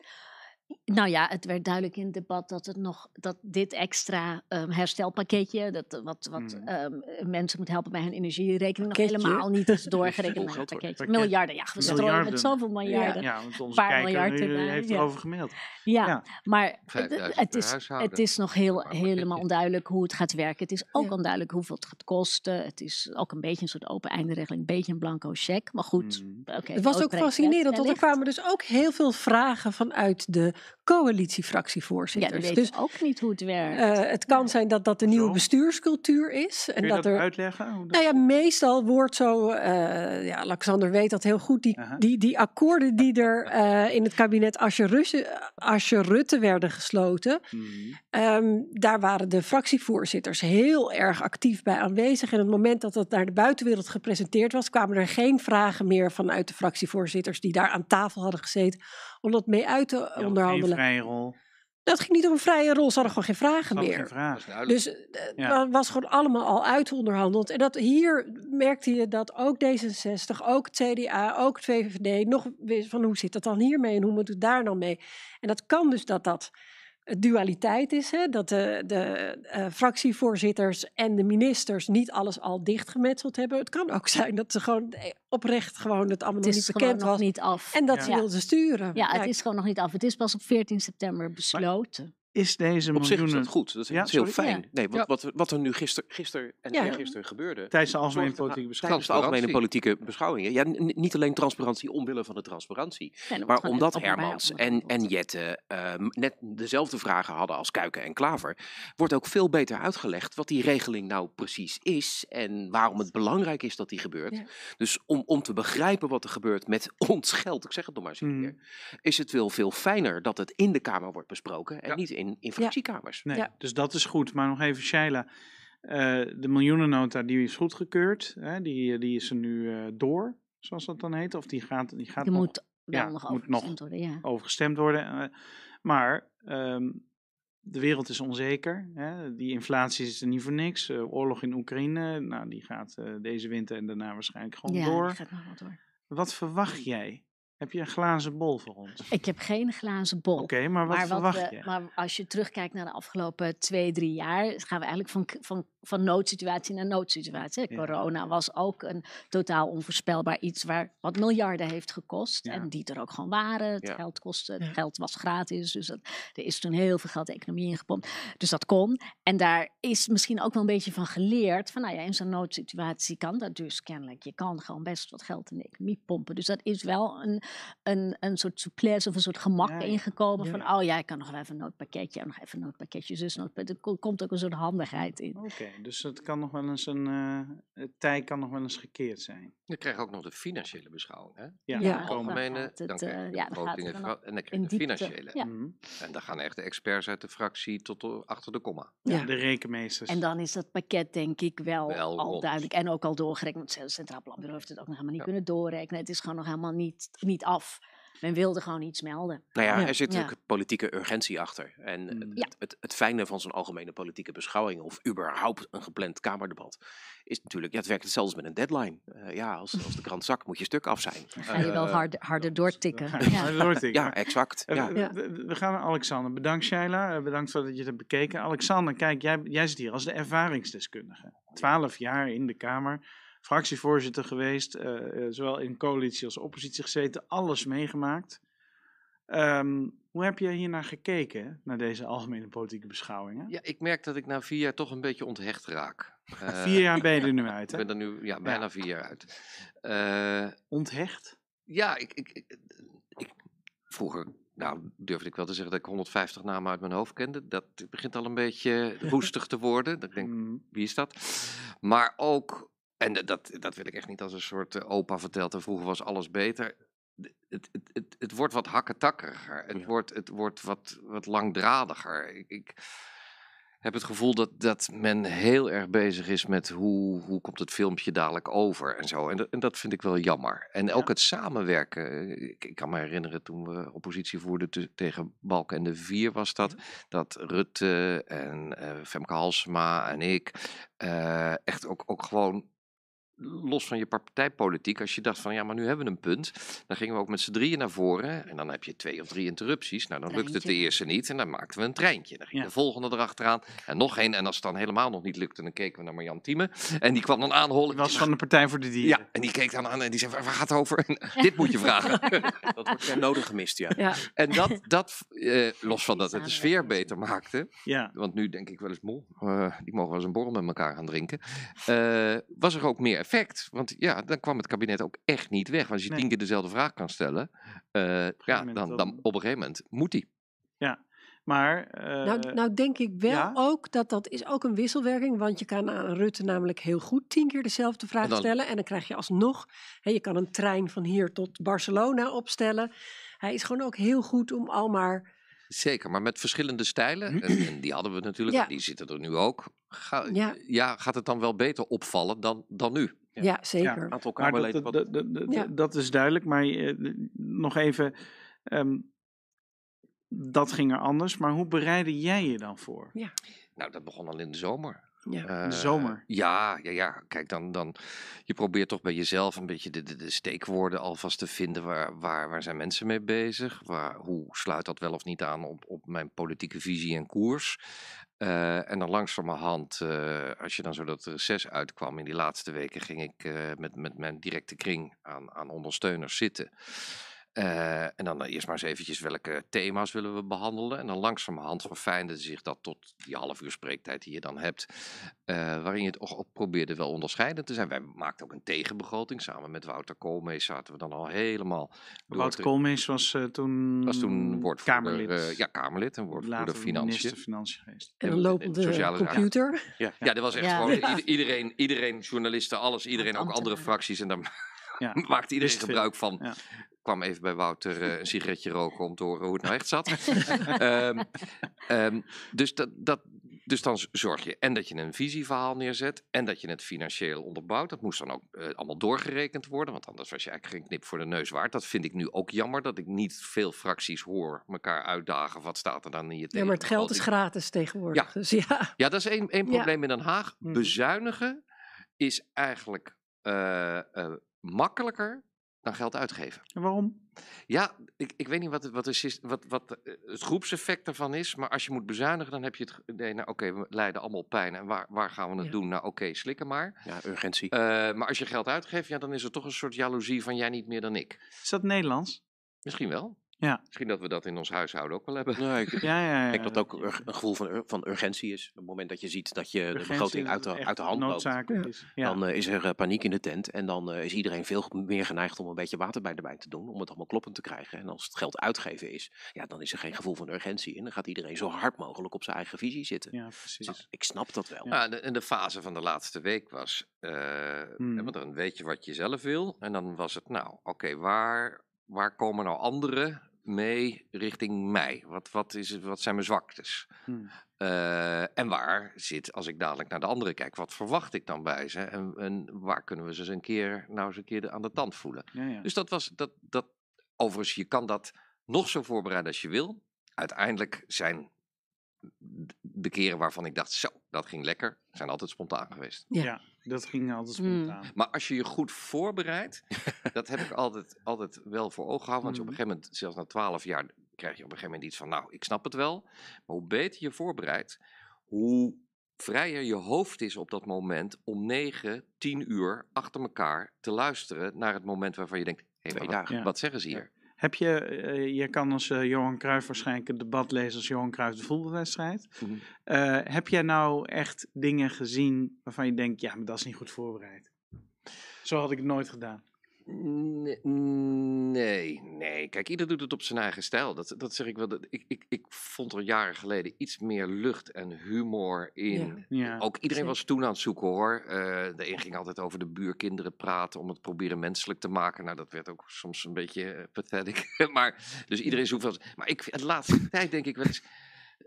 Nou ja, het werd duidelijk in het debat dat, het nog, dat dit extra ehm, herstelpakketje, dat, eh, wat, wat Mhm. ehm, mensen moet helpen bij hun energierekening, Pakketje? nog helemaal niet is doorgerekend. Geld, hoor. pakketje, Pakket. miljarden, ja, we strooien Miljarden. met zoveel miljarden. Ja, Ja, want onze Paar kijker miljard nu, erbij, heeft ja. erover gemaild. Ja. maar het, 5000 het per is, het is nog heel, helemaal onduidelijk hoe het gaat werken. Het is ook Ja. onduidelijk hoeveel het gaat kosten. Het is ook een beetje een soort open einderegeling, een beetje een blanco cheque. Maar goed, oké. Het was ook noodbreekt fascinerend, want er kwamen dus ook heel veel vragen vanuit de Ja, coalitiefractievoorzitters. die dus weten ook niet hoe het werkt. eh, het kan zijn dat dat de nieuwe bestuurscultuur is. En Kun je dat dat er uitleggen? Nou ja, meestal wordt zo, eh ja, Alexander weet dat heel goed, die, die, die akkoorden die er eh, in het kabinet Asscher Rutte, Rutte werden gesloten, Mhm. ehm, daar waren de fractievoorzitters heel erg actief bij aanwezig. En op het moment dat dat naar de buitenwereld gepresenteerd was, kwamen er geen vragen meer vanuit de fractievoorzitters die daar aan tafel hadden gezeten om dat mee uit te Geen onderhandelen. vrije rol. het ging niet om een vrije rol, ze hadden gewoon geen vragen meer. geen Dat duidelijk. Dus eh, het Ja. wa- was gewoon allemaal al uitonderhandeld. En dat hier merkte je dat ook D66, ook het CDA, ook het VVD nog van hoe zit dat dan hiermee en hoe moet het daar dan mee? En dat kan dus dat dat dualiteit is, hè? dat de, de eh, fractievoorzitters en de ministers niet alles al dichtgemetseld hebben. Het kan ook zijn dat ze gewoon eh, oprecht gewoon het allemaal Het nog is niet bekend nog was. niet af. En dat Ja. ze wilden sturen. Ja, het is gewoon nog niet af. Het is pas op 14 september besloten. Is deze Op zich is miljoenen dat goed. Dat is, Ja, heel sorry? fijn. Nee, wat, wat, wat er nu gisteren gister en Ja. eergisteren gebeurde. tijdens de algemene politieke beschouwing? Tijdens de algemene Transparantie. politieke beschouwingen. Ja, niet alleen transparantie omwille van de transparantie. Nee, Maar omdat Hermans en, en. Jette eh, net dezelfde vragen hadden als Kuiken en Klaver, wordt ook veel beter uitgelegd wat die regeling nou precies is en waarom het belangrijk is dat die gebeurt. Ja. Dus om, om te begrijpen wat er gebeurt met ons geld, ik zeg het nog maar eens een Mhm. keer, is het wel veel fijner dat het in de Kamer wordt besproken en Ja. niet in, in fractiekamers. Nee, Ja. dus dat is goed. Maar nog even, Shaila. eh, de miljoenennota die is goedgekeurd. Hè, die, die is er nu eh, door, zoals dat dan heet. Of die gaat, die gaat Je nog moet wel ja, nog moet nog overgestemd worden, ja. over gestemd worden. eh, maar ehm, de wereld is onzeker. Hè. Die inflatie is er niet voor niks. Eh, oorlog in Oekraïne, nou, die gaat eh, deze winter en daarna waarschijnlijk gewoon Ja, door. die gaat nog wel door. Wat verwacht jij? Heb je een glazen bol voor ons? Ik heb geen glazen bol. Oké, maar wat maar, verwacht we- je? maar als je terugkijkt naar de afgelopen twee, drie jaar, gaan we eigenlijk van, van, van noodsituatie naar noodsituatie. Ja. Corona was ook een totaal onvoorspelbaar iets waar wat miljarden heeft gekost. Ja. En die er ook gewoon waren. Het Ja. geld kostte, het Ja. geld was gratis. Dus dat, er is toen heel veel geld de economie ingepompt. Dus dat kon. En daar is misschien ook wel een beetje van geleerd. Van nou ja, in zo'n noodsituatie kan dat dus kennelijk. Je kan gewoon best wat geld in de economie pompen. Dus dat is wel een, een, een soort souplesse of een soort gemak Ja, ja. ingekomen. Ja. Van oh ja, ik kan nog wel even een noodpakketje. En nog even een noodpakketje. Dus noodpakketje. Er ko- komt ook een soort handigheid in. Oké, dus het kan nog wel eens een. eh, het tij kan nog wel eens gekeerd zijn. Je krijgt ook nog de financiële beschouwing. Hè? Ja, Ja. algemene, het, dan krijg eh, je de en dan krijg je de financiële. Ja. Mhm. En dan gaan echt de experts uit de fractie tot achter de komma. Ja. De rekenmeesters. En dan is dat pakket denk ik wel, Wel al rond. duidelijk. En ook al doorgerekend. Want het Centraal Planbureau heeft het ook nog helemaal niet Ja. kunnen doorrekenen. Het is gewoon nog helemaal niet, niet af. Men wilde gewoon iets melden. Nou ja, Ja. er zit Ja. ook politieke urgentie achter. En het- Mm. Ja. het, het, het fijne van zo'n algemene politieke beschouwing, of überhaupt een gepland Kamerdebat, is natuurlijk, ja, het werkt hetzelfde als met een deadline. Eh, ja, als, als de krant zakt, moet je stuk af zijn. Ga je wel Eh, harder, harder doortikken. Ja. doortikken. Ja, exact. Eh, Ja. we- we, we gaan naar Alexander. Bedankt, Shaila. Eh, Bedankt voor dat je het hebt bekeken. Alexander, kijk, jij, jij zit hier als de ervaringsdeskundige. Twaalf jaar in de Kamer, fractievoorzitter geweest, eh, eh, zowel in coalitie als oppositie gezeten, alles meegemaakt. Ehm, hoe heb je hier naar gekeken, naar deze algemene politieke beschouwingen? Ja, ik merk dat ik na vier jaar toch een beetje onthecht raak. Eh, Vier jaar ben je er nu uit, Ik hè? ben er nu ja, bijna vier jaar uit. Eh, Onthecht? ja, ik, ik, ik, ik- vroeger nou, durfde ik wel te zeggen dat ik 150 namen uit mijn hoofd kende. Dat begint al een beetje roestig te worden. Dat ik denk, Mm, wie is dat? Maar ook, en dat- dat, wil ik echt niet als een soort eh, opa verteld, en vroeger was alles beter. Het, het, het, het wordt wat hakketakkeriger. Het Ja. wordt, het wordt wat, wat langdradiger. Ik, ik heb het gevoel dat, dat men heel erg bezig is met hoe, hoe komt het filmpje dadelijk over en zo. En dat, en dat vind ik wel jammer. En ook het samenwerken. eh, Ik, ik kan me herinneren toen we oppositie voerden te- tegen Balken en de Vier was dat. Dat Rutte en eh, Femke Halsema en ik echt ook, ook gewoon los van je partijpolitiek, als je dacht van ja, maar nu hebben we een punt, dan gingen we ook met z'n drieën naar voren en dan heb je twee of drie interrupties. Nou, dan lukt het de eerste niet en dan maakten we een treintje. Dan ging Ja. de volgende erachteraan en nog één. En als het dan helemaal nog niet lukte, dan keken we naar Marjan Thieme en die kwam dan aanholen. was van de Partij voor de Dieren. Ja, en die keek dan aan en die zei, waar gaat het over? Dit moet je vragen. Dat wordt nodig gemist, ja. Ja. en dat, dat eh, los van dat het de sfeer beter maakte, ja. want nu denk ik wel eens, moe, eh, die mogen wel eens een borrel met elkaar gaan drinken. eh, was er ook meer effect. Want ja, dan kwam het kabinet ook echt niet weg. Want als je Nee. tien keer dezelfde vraag kan stellen, eh, ja, dan, dan- dan op een gegeven moment moet die. Maar, eh, Nou, nou denk ik wel ja? ook dat dat is ook een wisselwerking. Want je kan aan Rutte namelijk heel goed tien keer dezelfde vraag En dan- stellen. En dan krijg je alsnog, hè, je kan een trein van hier tot Barcelona opstellen. Hij is gewoon ook heel goed om al maar... Zeker, maar met verschillende stijlen. En, en die hadden we natuurlijk, Ja. die zitten er nu ook. Ga, ja. Ja. gaat het dan wel beter opvallen dan, dan nu? Ja. Ja, zeker. Een aantal Maar Kamerleden. dat, wat- dat, dat, dat, Ja. dat is duidelijk, maar eh, nog even. ehm, dat ging er anders. Maar hoe bereidde jij je dan voor? Nou, dat begon al in de zomer. Ja. In de Eh, zomer? Ja, ja, ja. Kijk, dan, dan, je probeert toch bij jezelf een beetje de, de, de steekwoorden alvast te vinden. Waar, waar, waar zijn mensen mee bezig? Waar, hoe sluit dat wel of niet aan op, op mijn politieke visie en koers? Eh, en dan langzamerhand, eh als je dan zo dat reces uitkwam in die laatste weken, ging ik eh, met, met mijn directe kring aan, aan ondersteuners zitten. Eh, en dan eerst maar eens eventjes welke thema's willen we behandelen. En dan langzamerhand verfijnde zich dat tot die half uur spreektijd die je dan hebt. eh, waarin je het ook, ook probeerde wel onderscheidend te zijn. Wij maakten ook een tegenbegroting. Samen met Wouter Koolmees zaten we dan al helemaal... Wouter te- Koolmees was eh, toen, was toen woordvoerder, Kamerlid. eh, ja, Kamerlid en woordvoerder Financiën. minister Financiën geweest. En en- een en lopende computer. Ja, dat was echt Ja. gewoon Ja. ieder- iedereen, iedereen, journalisten, alles, iedereen, ook andere fracties. En daar Ja. maakte iedereen gebruik van. Ja. Kwam even bij Wouter eh, een sigaretje roken om te horen hoe het nou echt zat. Ehm, ehm, dus, dat, dat, dus dan zorg je en dat je een visieverhaal neerzet en dat je het financieel onderbouwt. Dat moest dan ook eh, allemaal doorgerekend worden, want anders was je eigenlijk geen knip voor de neus waard. Dat vind ik nu ook jammer, dat ik niet veel fracties hoor elkaar uitdagen. Wat staat er dan in je Ja, maar het geld is gratis tegenwoordig. Ja. Dus ja. Ja, dat is één, één Ja. probleem in Den Haag. Mhm. Bezuinigen is eigenlijk eh, eh, makkelijker dan geld uitgeven. En waarom? Ja, ik, ik weet niet wat, het- wat, de sys- wat, wat eh, het groepseffect ervan is. Maar als je moet bezuinigen, dan heb je het. Nee, nou oké, we lijden allemaal pijn. En waar, waar gaan we het Ja. doen? Nou oké, slikken maar. Ja, urgentie. Eh, maar als je geld uitgeeft, ja, dan is er toch een soort jaloezie van jij niet meer dan ik. Is dat Nederlands? Misschien wel. Ja. Misschien dat we dat in ons huishouden ook wel hebben. Nee, ik Ja, ja, ja. denk dat het ook ur- een gevoel van, ur- van urgentie is. Op het moment dat je ziet dat je de begroting uit de, uit de hand loopt, Ja. is. Ja. dan eh, is er eh, paniek in de tent. En dan eh, is iedereen veel meer geneigd om een beetje water bij de wijn te doen. Om het allemaal kloppend te krijgen. En als het geld uitgeven is, ja, dan is er geen gevoel van urgentie. En dan gaat iedereen zo hard mogelijk op zijn eigen visie zitten. ja, precies. Nou, ik snap dat wel. Ja, de, en de fase van de laatste week was, eh, Hmm. want dan weet je wat je zelf wil. En dan was het, nou, oké, waar, waar komen nou anderen mee richting mij? Wat, wat, is, het- wat zijn mijn zwaktes? Hmm. Eh, en waar zit, als ik dadelijk naar de anderen kijk, wat verwacht ik dan bij ze? En, en waar kunnen we ze eens een keer, nou eens een keer de- aan de tand voelen? Ja, ja. Dus dat was, dat, dat, overigens, je kan dat nog zo voorbereiden als je wil. Uiteindelijk zijn de keren waarvan ik dacht, zo, dat ging lekker, zijn altijd spontaan geweest. Ja. Ja, dat ging altijd Hmm. spontaan. Maar als je je goed voorbereidt, dat heb ik altijd, altijd wel voor ogen gehouden. Want op een Mhm. gegeven moment, zelfs na twaalf jaar, krijg je op een gegeven moment iets van, nou, ik snap het wel. Maar hoe beter je voorbereidt, hoe vrijer je hoofd is op dat moment om negen, tien uur achter elkaar te luisteren naar het moment waarvan je denkt, hé, wat. Ja. wat zeggen ze hier? Heb je, eh, je kan als eh, Johan Cruijff waarschijnlijk het debat lezen als Johan Cruijff de voetbalwedstrijd. Mhm. Eh, heb jij nou echt dingen gezien waarvan je denkt, ja, maar dat is niet goed voorbereid? Zo had ik het nooit gedaan. Nee, nee, nee. Kijk, ieder doet het op zijn eigen stijl. Dat, dat zeg ik wel. Dat, ik, ik, ik vond er jaren geleden iets meer lucht en humor in. Ja. Ook iedereen was toen aan het zoeken hoor. Eh, de een ging altijd over de buurkinderen praten om het proberen menselijk te maken. Nou, dat werd ook soms een beetje eh, pathetic. maar, dus iedereen zoekt wel. Maar ik, de laatste tijd denk ik wel eens.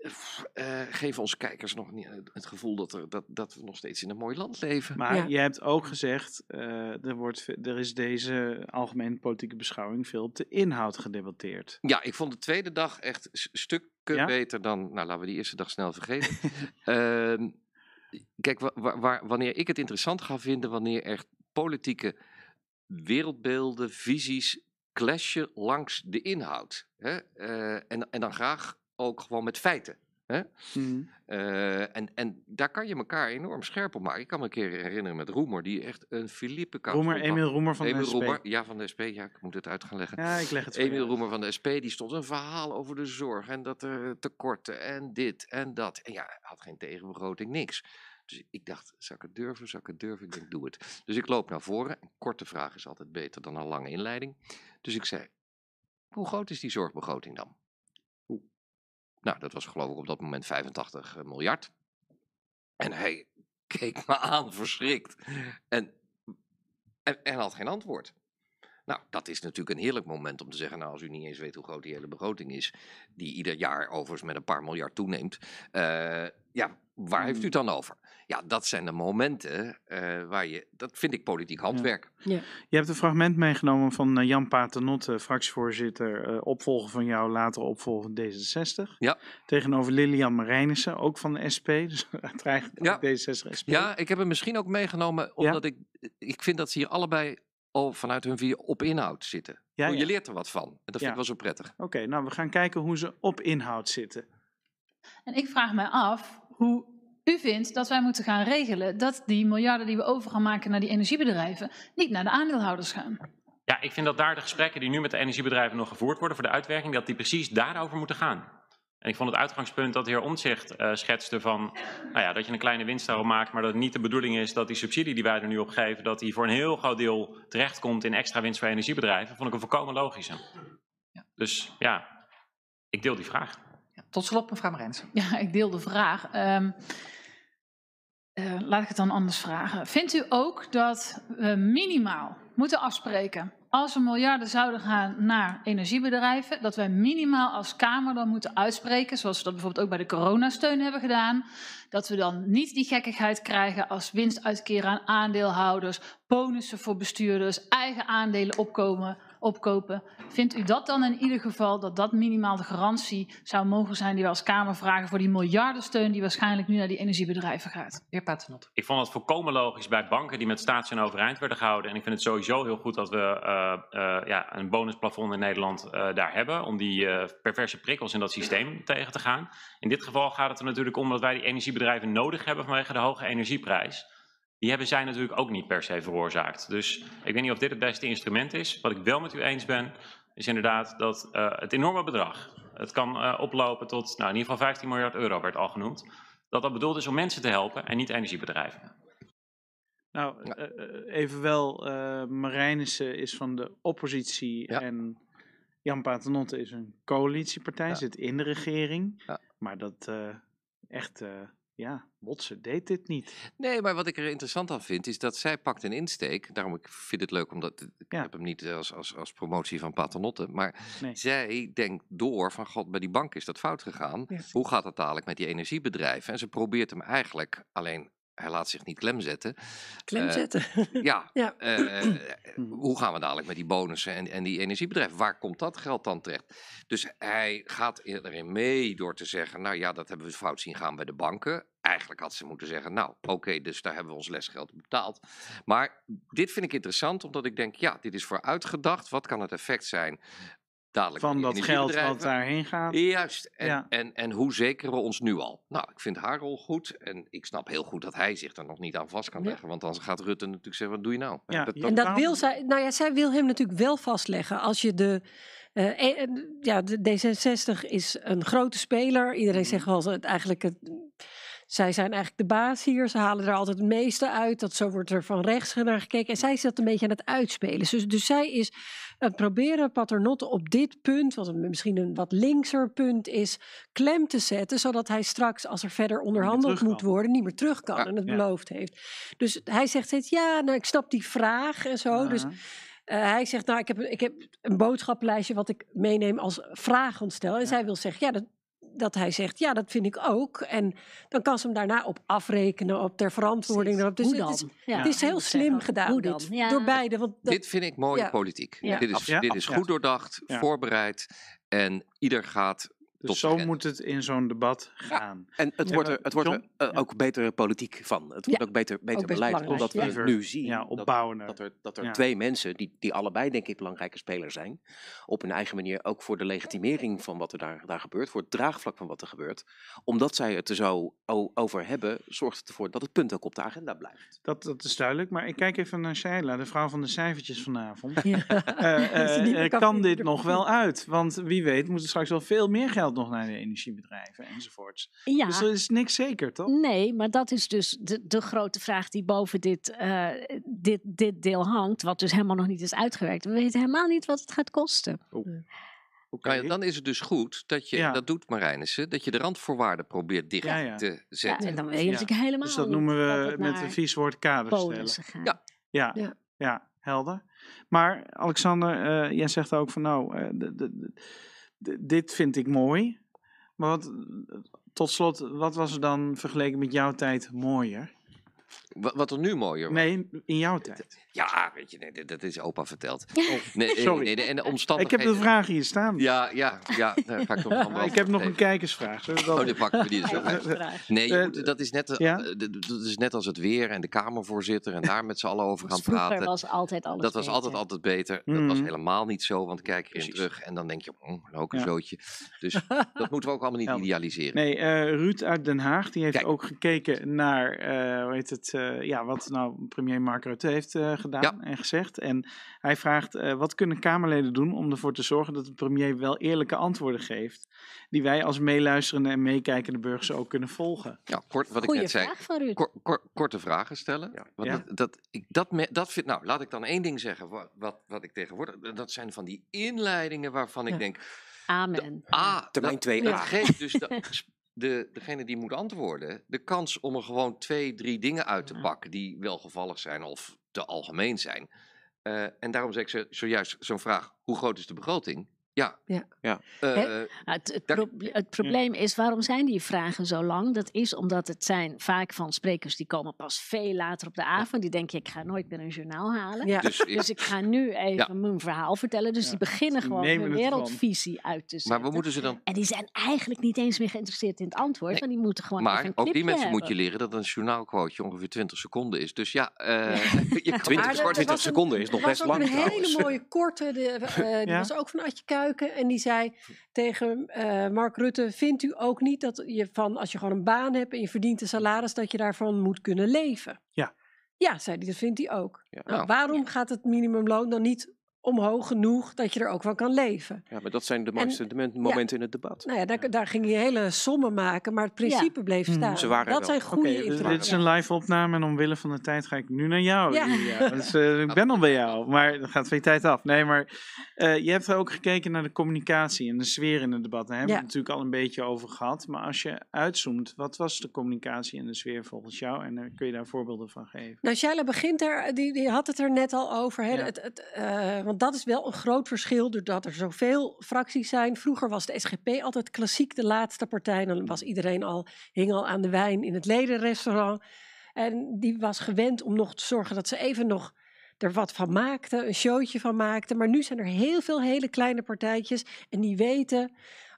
Eh, eh, geven onze kijkers nog niet het gevoel dat, er, dat, dat we nog steeds in een mooi land leven. Maar Ja. je hebt ook gezegd, eh, er, wordt, er is deze algemene politieke beschouwing veel op de inhoud gedebatteerd. Ja, ik vond de tweede dag echt s- stukken Ja? beter dan. Nou, laten we die eerste dag snel vergeten. Ehm, kijk, wa- wa- waar, wanneer ik het interessant ga vinden, wanneer er politieke wereldbeelden, visies clashen langs de inhoud. Hè? Eh, en, en dan graag ook gewoon met feiten. Hè? Mhm. Eh, en, en daar kan je elkaar enorm scherp op maken. Ik kan me een keer herinneren met Roemer, die echt een Philippe Roemer, Emiel Roemer van de SP. Roemer, ja, van de SP. Ja, ik moet het uit gaan leggen. Ja, ik leg het jou. Roemer van de SP, die stond een verhaal over de zorg en dat er tekorten en dit en dat. En ja, hij had geen tegenbegroting, niks. Dus ik dacht, zou ik het durven, zou ik het durven? Ik denk, doe het. Dus ik loop naar voren. Een korte vraag is altijd beter dan een lange inleiding. Dus ik zei, hoe groot is die zorgbegroting dan? Nou, dat was geloof ik op dat moment 85 miljard. En hij keek me aan, verschrikt. En, en, en had geen antwoord. Nou, dat is natuurlijk een heerlijk moment om te zeggen, nou, als u niet eens weet hoe groot die hele begroting is, die ieder jaar overigens met een paar miljard toeneemt, eh, ja, waar heeft u Mm. het dan over? Ja, dat zijn de momenten eh, waar je, dat vind ik politiek handwerk. Je hebt een fragment meegenomen van eh, Jan Paternotte, fractievoorzitter, eh, opvolger van jou, later opvolger van D66. Ja. Tegenover Lilian Marijnissen, ook van de SP. Dus eigenlijk Ja. D66 SP. Ja, ik heb hem misschien ook meegenomen omdat ik, ik vind dat ze hier allebei al vanuit hun vier op inhoud zitten. Ja, Oh, ja. Je leert er wat van. En dat vind Ja. ik wel zo prettig. Oké, nou we gaan kijken hoe ze op inhoud zitten. En ik vraag mij af hoe u vindt dat wij moeten gaan regelen dat die miljarden die we over gaan maken naar die energiebedrijven niet naar de aandeelhouders gaan. Ja, ik vind dat daar de gesprekken die nu met de energiebedrijven nog gevoerd worden voor de uitwerking, dat die precies daarover moeten gaan. En ik vond het uitgangspunt dat de heer Omtzigt eh schetste van, nou ja, dat je een kleine winst daarop maakt, maar dat het niet de bedoeling is dat die subsidie die wij er nu op geven, dat die voor een heel groot deel terechtkomt in extra winst voor energiebedrijven, vond ik een volkomen logische. Dus ja, ik deel die vraag. Tot slot, mevrouw Marijnsen. Ja, ik deel de vraag. Ehm, eh, laat ik het dan anders vragen. Vindt u ook dat we minimaal moeten afspreken, als er miljarden zouden gaan naar energiebedrijven, dat wij minimaal als Kamer dan moeten uitspreken, zoals we dat bijvoorbeeld ook bij de coronasteun hebben gedaan, dat we dan niet die gekkigheid krijgen als winstuitkeren aan aandeelhouders, bonussen voor bestuurders, eigen aandelen opkomen, opkopen. Vindt u dat dan in ieder geval dat dat minimaal de garantie zou mogen zijn die we als Kamer vragen voor die miljardensteun die waarschijnlijk nu naar die energiebedrijven gaat? Heer Paternot. Ik vond het volkomen logisch bij banken die met staatssteun overeind werden gehouden. En ik vind het sowieso heel goed dat we eh, eh, ja, een bonusplafond in Nederland eh, daar hebben. Om die eh, perverse prikkels in dat systeem tegen te gaan. In dit geval gaat het er natuurlijk om dat wij die energiebedrijven nodig hebben vanwege de hoge energieprijs. Die hebben zij natuurlijk ook niet per se veroorzaakt. Dus ik weet niet of dit het beste instrument is. Wat ik wel met u eens ben, is inderdaad dat eh, het enorme bedrag. Het kan eh, oplopen tot, nou in ieder geval 15 miljard euro werd al genoemd. Dat dat bedoeld is om mensen te helpen en niet energiebedrijven. Nou, eh, eh, evenwel, eh Marijnissen is van de oppositie Ja. en Jan Paternotte is een coalitiepartij, Ja. zit in de regering. Ja. Maar dat eh, echt, eh, ja, Botsen deed dit niet. Nee, maar wat ik er interessant aan vind, is dat zij pakt een insteek. Daarom ik vind het leuk, omdat ik Ja. heb hem niet als, als, als promotie van Paternotte. Maar Nee. zij denkt door van, god, bij die bank is dat fout gegaan. Ja. Hoe gaat het dadelijk met die energiebedrijven? En ze probeert hem eigenlijk, alleen hij laat zich niet klem zetten. Klem Eh. Ja, Ja. eh, hoe gaan we dadelijk met die bonussen en, en die energiebedrijven? Waar komt dat geld dan terecht? Dus hij gaat erin mee door te zeggen, nou ja, dat hebben we fout zien gaan bij de banken. Eigenlijk had ze moeten zeggen, nou oké, dus daar hebben we ons lesgeld betaald. Maar dit vind ik interessant, omdat ik denk, ja, dit is vooruitgedacht. Wat kan het effect zijn dadelijk Van dat geld wat daarheen gaat. Juist. En, Ja. en, en hoe zekeren we ons nu al? Nou, ik vind haar rol goed. En ik snap heel goed dat hij zich er nog niet aan vast kan Ja. leggen. Want dan gaat Rutte natuurlijk zeggen, wat doe je nou? Ja, dat, ja. dat- En dat wil zij, nou ja, zij wil hem natuurlijk wel vastleggen. Als je de, eh, eh, eh, ja, de D66 is een grote speler. Iedereen zegt wel, het eigenlijk, het, zij zijn eigenlijk de baas hier. Ze halen er altijd het meeste uit. Dat zo wordt er van rechts naar gekeken. En zij is dat een beetje aan het uitspelen. Dus, dus zij is het proberen Paternotte op dit punt, wat misschien een wat linkser punt is, klem te zetten. Zodat hij straks, als er verder onderhandeld moet worden, niet meer terug kan. Ja. en het Ja. beloofd heeft. Dus hij zegt steeds, ja, nou, ik snap die vraag en zo. Dus eh, hij zegt, nou, ik heb, ik heb een boodschappenlijstje wat ik meeneem als vraag ontstel. En Ja. zij wil zeggen, ja, dat, dat hij zegt, ja, dat vind ik ook. En dan kan ze hem daarna op afrekenen, op ter verantwoording. Erop. Dus Hoe het is, Ja, het is heel slim zeggen, gedaan, hoe dan? dit, Ja. door beide. Want dat- dit vind ik mooie ja. politiek. Ja. Dit, is, Ja, dit is goed doordacht, Ja. voorbereid. En ieder gaat Dus zo moet het in zo'n debat gaan. En het Ja, wordt er, het wordt er eh, Ja. ook betere politiek van. Het wordt Ja, ook beter, beter ook beleid. Omdat we ja. nu zien Ja, dat, dat er, dat er Ja. twee mensen, die, die allebei denk ik belangrijke spelers zijn, op hun eigen manier ook voor de legitimering van wat er daar, daar gebeurt, voor het draagvlak van wat er gebeurt. Omdat zij het er zo over hebben, zorgt het ervoor dat het punt ook op de agenda blijft. Dat, dat is duidelijk. Maar ik kijk even naar Shaila, de vrouw van de cijfertjes vanavond. Ja. Eh, eh, kan dit nog wel uit? Want wie weet moet er straks wel veel meer geld nog naar de energiebedrijven enzovoorts. Ja. Dus er is niks zeker, toch? Nee, maar dat is dus de, de grote vraag die boven dit, eh, dit, dit deel hangt, wat dus helemaal nog niet is uitgewerkt. We weten helemaal niet wat het gaat kosten. Oké. Nou ja, dan is het dus goed dat je, Ja. dat doet Marijnissen, dat je de randvoorwaarden probeert dicht Ja, ja. te Ja, zetten. en dan weet je Ja. natuurlijk helemaal Dus dat noemen we met een vies woord kaders stellen. Ja. Ja, ja, Ja. helder. Maar Alexander, eh, jij zegt ook van nou, eh, de- de- de- dit vind ik mooi. Maar wat, tot slot, wat was er dan vergeleken met jouw tijd mooier? Wat, wat er nu mooier was. Nee, in jouw tijd. Ja, weet je, nee, dat- is opa verteld. Oh, Nee, nee, sorry. nee, nee, en de Ik heb omstandigheden... de vraag hier staan. Ja, ja, ja. Daar ga ik nog ik heb nog een kijkersvraag. Dat- Oh, die pakken we die zo uit. Vraag. Nee, je Eh, moet- dat, is net, eh, ja? eh, dat is net als het weer en de Kamervoorzitter en daar met z'n allen over gaan Dus praten. was altijd alles dat was altijd, beter. altijd beter. Dat was Mhm. helemaal niet zo, want kijk erin Precies. terug en dan denk je, oh, een ook een Ja. zootje. Dus dat moeten we ook allemaal niet idealiseren. Nee, eh, Ruud uit Den Haag die heeft Kijk. ook gekeken naar eh, hoe heet het, eh, ja, wat nou premier Mark Rutte heeft eh, gedaan Ja. en gezegd. En hij vraagt, eh, wat kunnen Kamerleden doen om ervoor te zorgen dat de premier wel eerlijke antwoorden geeft, die wij als meeluisterende en meekijkende burgers ook kunnen volgen? Ja, kort, wat ik net zei. vraag van Ruud. Kor- kor- korte vragen stellen. Want Ja. dat, dat, ik, dat, me- dat vind, nou, laat ik dan één ding zeggen. Wat, wat, wat ik tegenwoordig. Dat zijn van die inleidingen waarvan ik denk. Amen. Ah, Termijn dat, 2a. dat geeft dus de, de, degene die moet antwoorden de kans om er gewoon twee, drie dingen uit te pakken die welgevallig zijn of te algemeen zijn. Eh, en daarom zeg ik zo- zojuist zo'n vraag: hoe groot is de begroting? Ja. Ja. Ja. Eh, Nou, het, het, Daar- proble- het probleem is, waarom zijn die vragen zo lang? Dat is omdat het zijn vaak van sprekers die komen pas veel later op de avond. Die denken, ik ga nooit meer een journaal halen. Ja. dus ik- Dus ik ga nu even Ja. mijn verhaal vertellen. Dus Ja, die beginnen die gewoon nemen hun het van. wereldvisie uit te zetten. maar we moeten ze dan. En die zijn eigenlijk niet eens meer geïnteresseerd in het antwoord. Nee. Want die moeten gewoon Maar een ook die mensen moet je leren dat een journaalquoteje ongeveer 20 seconden is. Dus ja, eh, kan 20, Maar er- er 20 was een- seconden is nog er was best ook lang een trouwens. hele mooie korte, de, eh, die Ja? was ook van Adje Kuiken. En die zei tegen eh, Mark Rutte, vindt u ook niet dat je van, als je gewoon een baan hebt en je verdient een salaris, dat je daarvan moet kunnen leven? Ja. Ja, zei hij, dat vindt hij ook. Ja. Nou, Nou. waarom gaat het minimumloon dan niet omhoog genoeg dat je er ook van kan leven? Ja, maar dat zijn de momenten in het debat. Nou ja, daar, daar ging hij hele sommen maken, maar het principe bleef Hmm. staan. Ze waren dat wel. zijn goede dus dit is een live opname en omwille van de tijd ga ik nu naar jou. Ja. Dus, eh, ik ben al bij jou, maar dan gaat van je tijd af. Nee, maar eh, je hebt ook gekeken naar de communicatie en de sfeer in het debat. Daar hebben we het natuurlijk al een beetje over gehad. Maar als je uitzoomt, wat was de communicatie en de sfeer volgens jou? En eh, kun je daar voorbeelden van geven? Nou, Shaila begint er, die, die had het er net al over. Hè? Ja. Het, het, eh, want dat is wel een groot verschil, doordat er zoveel fracties zijn. Vroeger was de SGP altijd klassiek de laatste partij. Dan was iedereen al, hing al aan de wijn in het ledenrestaurant. En die was gewend om nog te zorgen dat ze even nog er wat van maakten, een showtje van maakten. Maar nu zijn er heel veel hele kleine partijtjes en die weten...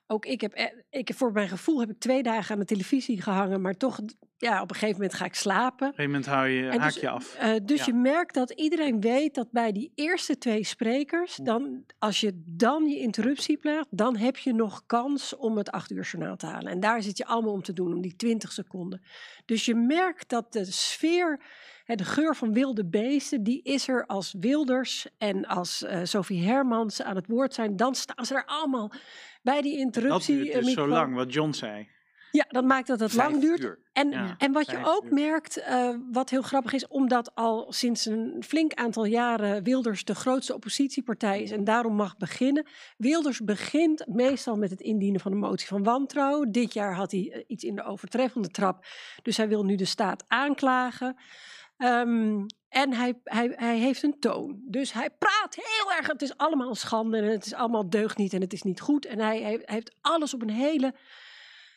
Ook ik heb, eh, ik, voor mijn gevoel heb ik twee dagen aan de televisie gehangen, maar toch, ja, op een gegeven moment ga ik slapen. Op een gegeven moment hou je, En haak dus, je af. eh, dus Ja. je merkt dat iedereen weet dat bij die eerste twee sprekers, dan, als je dan je interruptie pleegt, dan heb je nog kans om het acht uur journaal te halen. En daar zit je allemaal om te doen, om die 20 seconden. Dus je merkt dat de sfeer, de geur van wilde beesten, die is er als Wilders en als eh, Sophie Hermans aan het woord zijn. Dan staan ze er allemaal bij die Dat interruptie. duurt eh, dus zo microfoon. lang, wat John zei. Ja, dat maakt dat het lang duurt. uur. En, Ja, en wat je ook uur. merkt, eh, wat heel grappig is, omdat al sinds een flink aantal jaren Wilders de grootste oppositiepartij is en daarom mag beginnen. Wilders begint meestal met het indienen van een motie van wantrouwen. Dit jaar had hij eh, iets in de overtreffende trap, dus hij wil nu de staat aanklagen. Ehm, en hij, hij, hij heeft een toon. Dus hij praat heel erg. Het is allemaal schande en het is allemaal deugniet en het is niet goed. En hij, heeft alles op een hele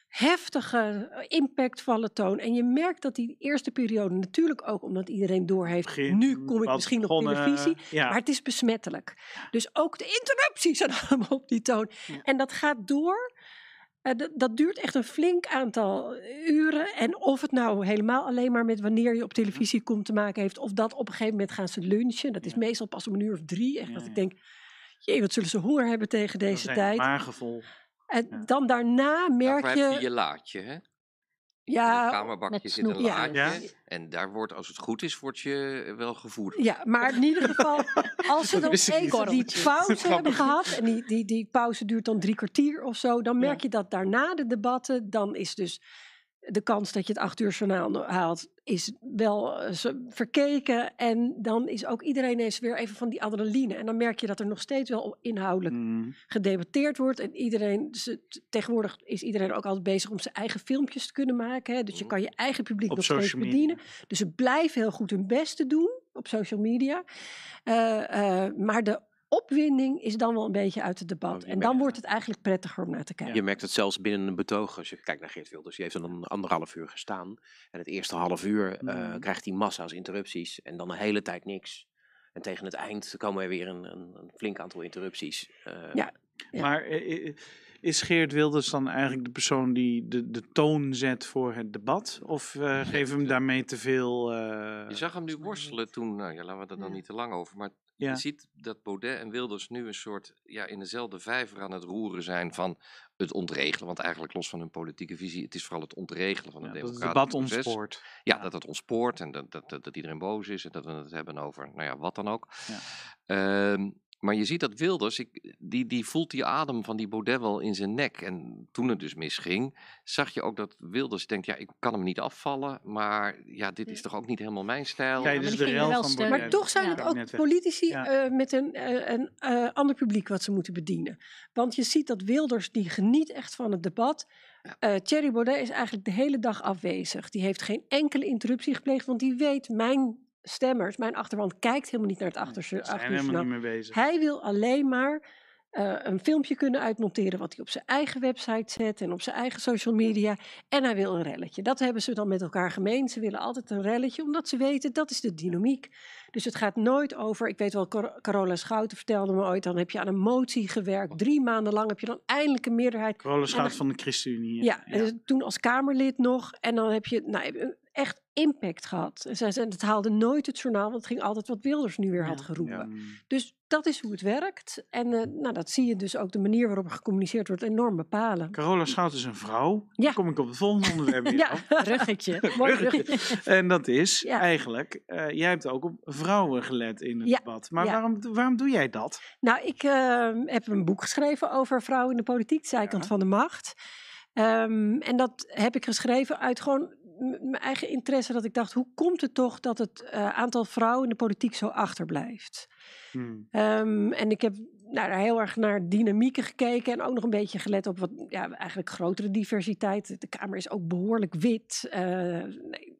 heftige, eh, impactvolle toon. En je merkt dat die eerste periode natuurlijk ook, omdat iedereen doorheeft, Begin, nu kom ik misschien op begonnen, televisie. ja. Maar het is besmettelijk. Dus ook de interrupties zijn allemaal op die toon. En dat gaat door. Eh, dat- dat duurt echt een flink aantal uren. En of het nou helemaal alleen maar met wanneer je op televisie komt te maken heeft, of dat op een gegeven moment gaan ze lunchen. Dat is meestal pas om een uur of drie. Echt Ja, dat ja. ik denk, jee, wat zullen ze honger hebben tegen deze tijd. Magen vol. En Ja. dan daarna merk Daarvoor heb je je, je laadje, hè? In het ja, kamerbakje met zit een laadje. Ja. En daar wordt, als het goed is, word je wel gevoerd. Ja, maar in ieder geval, als ze dan even die pauze hebben gehad, en die, die, die pauze duurt dan drie kwartier of zo, dan merk Ja. je dat daarna de debatten, dan is dus de kans dat je het acht uur journaal haalt, is wel eh, verkeken. En dan is ook iedereen eens weer even van die adrenaline. En dan merk je dat er nog steeds wel inhoudelijk Mm. gedebatteerd wordt. En iedereen, tegenwoordig is iedereen ook altijd bezig om zijn eigen filmpjes te kunnen maken. Hè? Dus je kan je eigen publiek Op nog steeds social bedienen. media. Dus ze blijven heel goed hun best te doen op social media. Eh, eh, maar de opwinding is dan wel een beetje uit het debat. En dan wordt het eigenlijk prettiger om naar te kijken. Je merkt het zelfs binnen een betoog. Als je kijkt naar Geert Wilders, die heeft er dan anderhalf uur gestaan. En het eerste half uur eh, Mhm. krijgt hij massa's interrupties. En dan een hele tijd niks. En tegen het eind komen er weer een, een, een flink aantal interrupties. Eh, Ja. Ja. Maar eh, is Geert Wilders dan eigenlijk de persoon die de, de toon zet voor het debat? Of eh geven we hem daarmee te veel... eh, Je zag hem nu worstelen toen, nou ja, laten we er dan Ja. niet te lang over. Maar Ja. je ziet dat Baudet en Wilders nu een soort, ja, in dezelfde vijver aan het roeren zijn van het ontregelen. Want eigenlijk los van hun politieke visie, het is vooral het ontregelen van ja, het dat het debat proces. ontspoort. Ja, Ja. dat het ontspoort en dat, dat, dat, dat iedereen boos is en dat we het hebben over, nou ja, wat dan ook. Ja. Ehm, maar je ziet dat Wilders, ik, die, die voelt die adem van die Baudet wel in zijn nek. En toen het dus misging, zag je ook dat Wilders denkt, ja, ik kan hem niet afvallen. Maar ja, dit is toch ook niet helemaal mijn stijl. Kijk, maar dus die de rel van. Baudet. Maar toch zijn Ja. het ook politici Ja. eh, met een, eh, een eh, ander publiek wat ze moeten bedienen. Want je ziet dat Wilders, die geniet echt van het debat. Ja. Eh, Thierry Baudet is eigenlijk de hele dag afwezig. Die heeft geen enkele interruptie gepleegd, want die weet, mijn stemmers, mijn achterwand kijkt helemaal niet naar het zijn we achterjournaal. helemaal niet mee bezig. Hij wil alleen maar eh, een filmpje kunnen uitmonteren wat hij op zijn eigen website zet en op zijn eigen social media. En hij wil een relletje. Dat hebben ze dan met elkaar gemeen. Ze willen altijd een relletje, omdat ze weten dat is de dynamiek. Dus het gaat nooit over, ik weet wel, Carola Schouten vertelde me ooit, dan heb je aan een motie gewerkt. Drie maanden lang heb je dan eindelijk een meerderheid. Carola En Schout dan- van de ChristenUnie. Ja, en dus toen als Kamerlid nog. En dan heb je, nou, heb je echt impact gehad. En zij zei, het haalde nooit het journaal, want het ging altijd wat Wilders nu weer had geroepen. Ja. Dus dat is hoe het werkt. En eh, nou, dat zie je dus ook de manier waarop er gecommuniceerd wordt enorm bepalen. Carola Schout is een vrouw. Ja. Dan kom ik op het volgende onderwerp weer Ja. Ruggetje. bruggetje. En dat is eigenlijk, eh, jij hebt ook op vrouwen gelet in het Ja, debat. Maar waarom, waarom doe jij dat? Nou, ik eh, heb een boek geschreven over vrouwen in de politiek, Zijkant van de Macht. Ehm, en dat heb ik geschreven uit gewoon mijn eigen interesse. Dat ik dacht, hoe komt het toch dat het eh, aantal vrouwen in de politiek zo achterblijft? Hmm. Ehm, en ik heb nou, daar heel erg naar dynamieken gekeken en ook nog een beetje gelet op wat ja, eigenlijk grotere diversiteit. De Kamer is ook behoorlijk wit. eh, nee.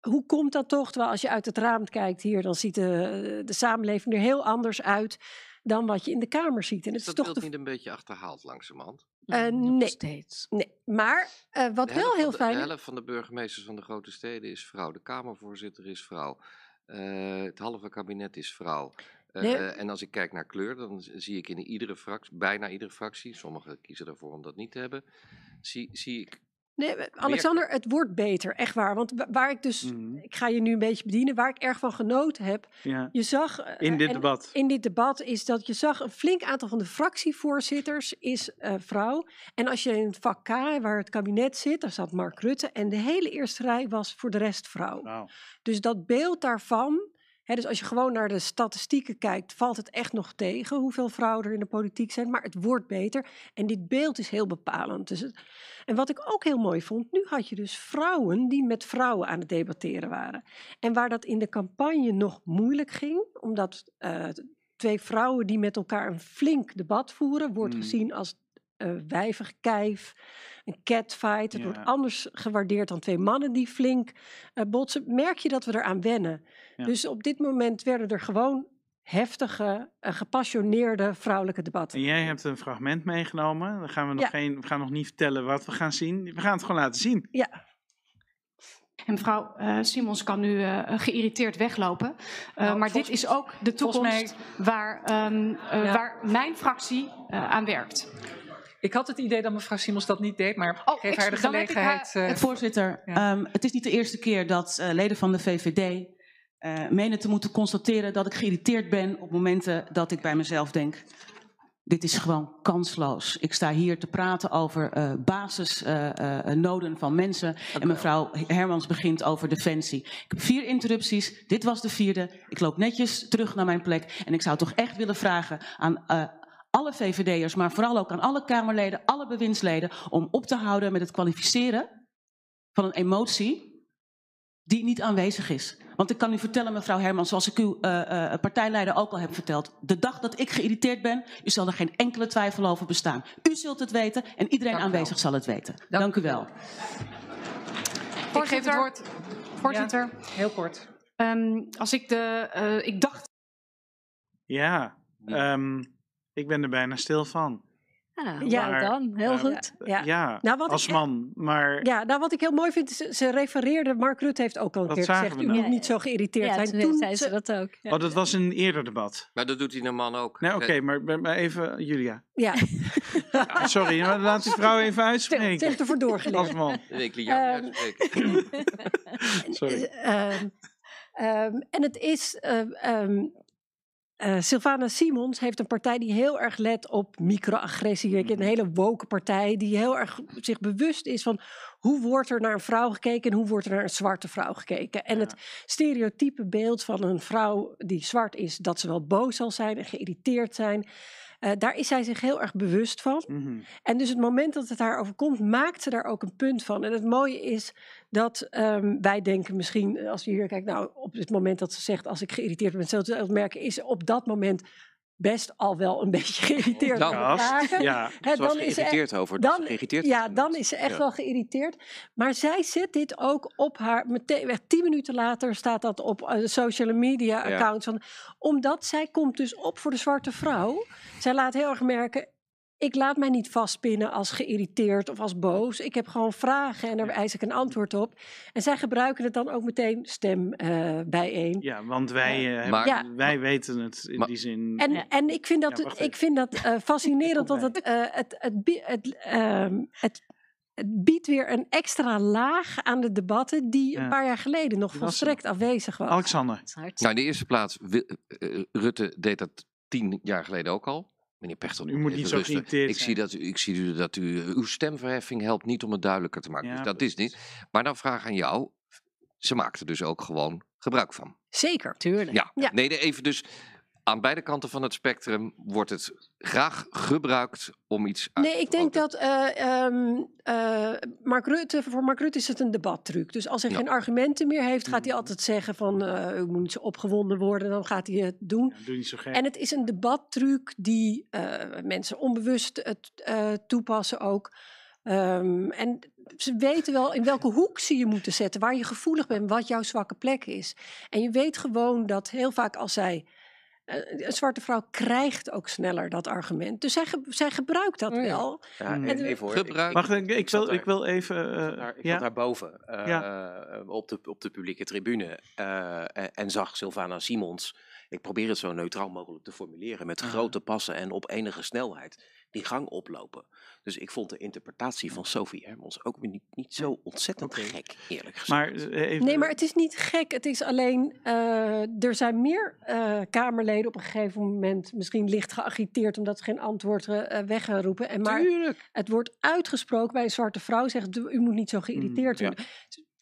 Hoe komt dat toch? Terwijl als je uit het raam kijkt hier, dan ziet de, de samenleving er heel anders uit dan wat je in de Kamer ziet. En het Is is dat toch de, niet een beetje achterhaald langzamerhand? Eh, Nog nee. steeds. nee, maar eh, wat wel heel de, fijn De is. helft van de burgemeesters van de grote steden is vrouw. De Kamervoorzitter is vrouw. Eh, het halve kabinet is vrouw. Eh, Nee. en als ik kijk naar kleur, dan zie ik in iedere fractie, bijna iedere fractie, sommigen kiezen ervoor om dat niet te hebben, zie, zie ik Nee, Alexander, het wordt beter, echt waar. Want wa- waar ik dus, Mhm. ik ga je nu een beetje bedienen, waar ik erg van genoten heb. Ja. Je zag. eh, In dit debat. in dit debat is dat je zag een flink aantal van de fractievoorzitters is eh, vrouw. En als je in het vak K, waar het kabinet zit, daar zat Mark Rutte. En de hele eerste rij was voor de rest vrouw. Wauw. Dus dat beeld daarvan. Dus als je gewoon naar de statistieken kijkt, valt het echt nog tegen hoeveel vrouwen er in de politiek zijn. Maar het wordt beter. En dit beeld is heel bepalend. Dus het- en wat ik ook heel mooi vond, nu had je dus vrouwen die met vrouwen aan het debatteren waren. En waar dat in de campagne nog moeilijk ging, omdat eh, twee vrouwen die met elkaar een flink debat voeren, wordt Mm. gezien als eh wijverkijf, een catfight. Het Ja. wordt anders gewaardeerd dan twee mannen die flink eh, botsen. Merk je dat we eraan wennen. Ja. Dus op dit moment werden er gewoon heftige, eh, gepassioneerde vrouwelijke debatten. En jij hebt een fragment meegenomen. Dan gaan we nog Ja. geen, we gaan nog niet vertellen wat we gaan zien. We gaan het gewoon laten zien. Ja, En mevrouw eh, Simons kan nu eh, geïrriteerd weglopen. Eh, Nou, maar dit is ook de mij- toekomst waar, ehm, eh, Ja. waar mijn fractie eh, aan werkt. Ik had het idee dat mevrouw Simons dat niet deed, maar Oh, geef haar de haar- gelegenheid. eh, Voorzitter, Ja. ehm, het is niet de eerste keer dat eh, leden van de VVD eh, menen te moeten constateren dat ik geïrriteerd ben op momenten dat ik bij mezelf denk. Dit is gewoon kansloos. Ik sta hier te praten over basisnoden van mensen. En mevrouw Hermans begint over defensie. Ik heb vier interrupties. Dit was de vierde. Ik loop netjes terug naar mijn plek. En ik zou toch echt willen vragen aan alle VVD'ers, maar vooral ook aan alle Kamerleden, alle bewindsleden, om op te houden met het kwalificeren van een emotie die niet aanwezig is. Want ik kan u vertellen, mevrouw Herman, zoals ik uw eh, eh, partijleider ook al heb verteld. De dag dat ik geïrriteerd ben, u zal er geen enkele twijfel over bestaan. U zult het weten en iedereen Dank u wel. aanwezig zal het weten. Dank, u wel. Ik geef het Voorzitter, woord. voorzitter Heel kort. ehm, als ik de, eh, ik dacht Ja, ehm, ik ben er bijna stil van. Ja, Ja. dan. Heel eh, goed. Ja, Ja. Nou, wat als ik- man. Maar Ja, nou wat ik heel mooi vind, is, ze refereerde, Mark Rutte heeft ook al een Dat keer zagen gezegd, we u nou. moet niet zo geïriteerd Ja, zijn. toen Toen zei ze ze- dat ook. Ja. oh, dat was een eerder debat. Maar dat doet hij een man ook. Nee, oké, maar, maar even Julia. Ja, Ah, Sorry, maar laat die vrouw even ze uitspreken. heeft ervoor Als doorgeleerd. man. Ik liet jou Ehm, uitspreken. Sorry. Ehm, ehm, en het is. ehm, ehm, eh, Sylvana Simons heeft een partij die heel erg let op microagressie. Een hele woke partij die heel erg zich bewust is van hoe wordt er naar een vrouw gekeken en hoe wordt er naar een zwarte vrouw gekeken. En het stereotype beeld van een vrouw die zwart is, dat ze wel boos zal zijn en geïrriteerd zijn. Eh, daar is zij zich heel erg bewust van. Mhm. En dus het moment dat het haar overkomt, maakt ze daar ook een punt van. En het mooie is dat ehm, wij denken misschien, eh, als je hier kijkt, nou, op het moment dat ze zegt, als ik geïrriteerd ben, zult merken, is op dat moment best al wel een beetje geïrriteerd. Het vragen. ja. Was dan is ze geïrriteerd echt- over dan- geïrriteerd Ja, dan is ze echt Ja. wel geïrriteerd. Maar zij zet dit ook op haar, meteen, echt tien minuten later staat dat op eh, de social media Ja. accounts. Van, omdat zij komt dus op voor de zwarte vrouw. Zij laat heel erg merken, ik laat mij niet vastpinnen als geïrriteerd of als boos. Ik heb gewoon vragen en daar eis ik een antwoord op. En zij gebruiken het dan ook meteen stem eh, bijeen. Ja, want wij, eh, Maar- Ja. wij weten het in Maar- die zin. En, Ja. en ik vind dat, Ja, ik vind dat eh, fascinerend, want het, eh, het, het, het, ehm, het, het biedt weer een extra laag aan de debatten die Ja. een paar jaar geleden nog volstrekt afwezig was. Alexander. Nou, in de eerste plaats, Rutte deed dat tien jaar geleden ook al. Meneer Pechtel, U moet niet zo rustig. geïrriteerd ik zie, dat, u- ik zie u dat u, uw stemverheffing helpt niet om het duidelijker te maken. Ja, dus dat is niet. Maar dan vraag aan jou, ze maakt er dus ook gewoon gebruik van. Zeker. Tuurlijk. Ja, Ja. nee, nee, even dus aan beide kanten van het spectrum wordt het graag gebruikt om iets uit Nee, te ik denk dat eh, ehm, eh, Mark Rutte, voor Mark Rutte is het een debattruc. Dus als hij Ja. geen argumenten meer heeft, gaat hij Mhm. altijd zeggen van eh, u moet niet zo opgewonden worden, dan gaat hij het doen. Ja, doe niet zo gek. En het is een debattruc die eh, mensen onbewust het, eh, toepassen ook. Ehm, en ze weten wel in welke hoek ze je moeten zetten, waar je gevoelig bent, wat jouw zwakke plek is. En je weet gewoon dat heel vaak als zij. Eh, een zwarte vrouw krijgt ook sneller dat argument. Dus zij, ge- zij gebruikt dat Oh ja. wel. Ja, en even hoor. ik- Gebruik- ik- ik, wil, daar- ik wil even. Ik eh, zat daar, ik ja? zat daar boven eh, Ja. op, de, op de publieke tribune eh, en, en zag Sylvana Simons. Ik probeer het zo neutraal mogelijk te formuleren. Met Aha. grote passen en op enige snelheid die gang oplopen. Dus ik vond de interpretatie van Sophie Hermans ook weer niet, niet zo ontzettend gek, eerlijk gezegd. Maar eh, even, Nee, maar het is niet gek. Het is alleen, eh, er zijn meer eh, Kamerleden op een gegeven moment misschien licht geagiteerd omdat ze geen antwoord eh, eh, weggeroepen. En maar Tuurlijk. het wordt uitgesproken bij een zwarte vrouw, zegt u moet niet zo geïrriteerd ja. worden.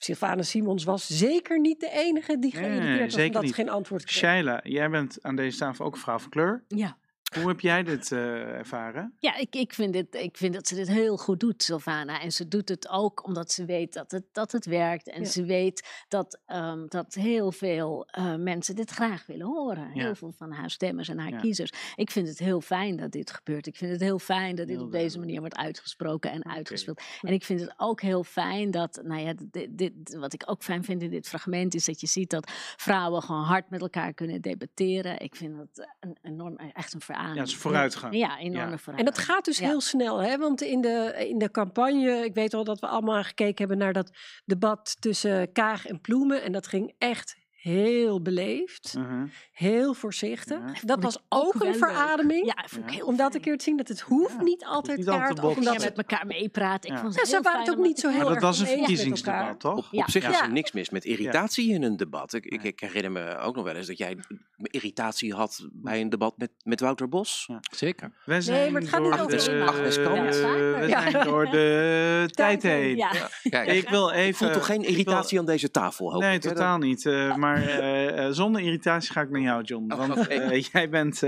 Sylvana Simons was zeker niet de enige die Nee, geïrriteerd was zeker omdat niet. ze geen antwoord kreeg. Shaila, jij bent aan deze tafel ook vrouw van kleur. Ja. Hoe heb jij dit eh, ervaren? Ja, ik, ik, vind dit, ik vind dat ze dit heel goed doet, Sylvana. En ze doet het ook omdat ze weet dat het, dat het werkt. En Ja. ze weet dat, ehm, dat heel veel eh, mensen dit graag willen horen. Ja. Heel veel van haar stemmers en haar Ja. kiezers. Ik vind het heel fijn dat dit gebeurt. Ik vind het heel fijn dat dit Heel op deze manier wordt uitgesproken en uitgespeeld. En ik vind het ook heel fijn dat, nou ja, dit, dit, wat ik ook fijn vind in dit fragment is dat je ziet dat vrouwen gewoon hard met elkaar kunnen debatteren. Ik vind dat een enorm, echt een verademing. Ja, het is vooruitgang. Ja, enorme Ja. En dat gaat dus Ja. heel snel, hè? want in de, in de campagne, ik weet wel dat we allemaal gekeken hebben naar dat debat tussen Kaag en Ploemen. En dat ging echt heel beleefd, Mhm. heel voorzichtig. Ja. Dat was ik ook ook een leuk. verademing. Ja, vond ik Ja. heel Om dat een keer te zien, dat het hoeft Ja, niet altijd niet kaart. omdat Ja, ze, met elkaar meepraten. Ik Ja. vond het ze waren het fijn ook niet zo heel Maar erg dat was een verkiezingsdebat, toch? Op, Ja. op zich is Ja. er niks mis met irritatie in een debat. Ik, ik, Nee. ik herinner me ook nog wel eens dat jij irritatie had bij een debat met, met Wouter Bos. Ja. Zeker. We zijn maar het gaat door niet over. Agnes eh, we Ja. zijn door de tijd heen. Ik wil even. Voelt toch geen ik irritatie aan deze tafel, hoop Nee, ik, totaal niet. eh, maar eh, eh, zonder irritatie ga ik naar jou, John. Oh, Want eh, jij bent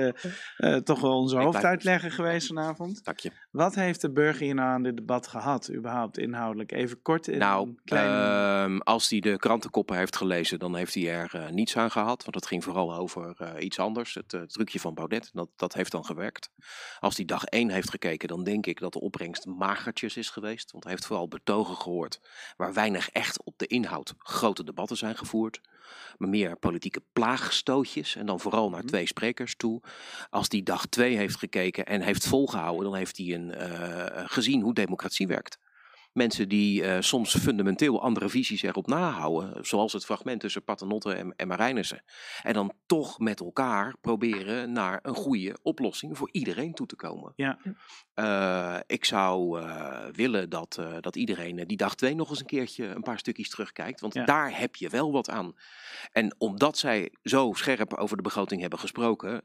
toch wel onze hoofduitlegger geweest vanavond. Dank je. Wat heeft de burger hier nou aan dit debat gehad, überhaupt inhoudelijk? Even kort in Nou, kleine... ehm, als hij de krantenkoppen heeft gelezen, dan heeft hij er niets aan gehad. Want het ging vooral over iets anders. Het trucje van Baudet, dat, dat heeft dan gewerkt. Als hij dag één heeft gekeken, dan denk ik dat de opbrengst magertjes is geweest. Want hij heeft vooral betogen gehoord waar weinig echt op de inhoud grote debatten zijn gevoerd. Maar meer politieke plaagstootjes. En dan vooral naar twee sprekers toe. Als die dag twee heeft gekeken en heeft volgehouden, dan heeft hij een, eh, gezien hoe democratie werkt mensen die uh, soms fundamenteel andere visies erop nahouden, zoals het fragment tussen Paternotte en, en Marijnissen. En dan toch met elkaar proberen naar een goede oplossing voor iedereen toe te komen. Ja. Uh, ik zou uh, willen dat, dat iedereen die dag twee nog eens een keertje een paar stukjes terugkijkt, want Ja. daar heb je wel wat aan. En omdat zij zo scherp over de begroting hebben gesproken,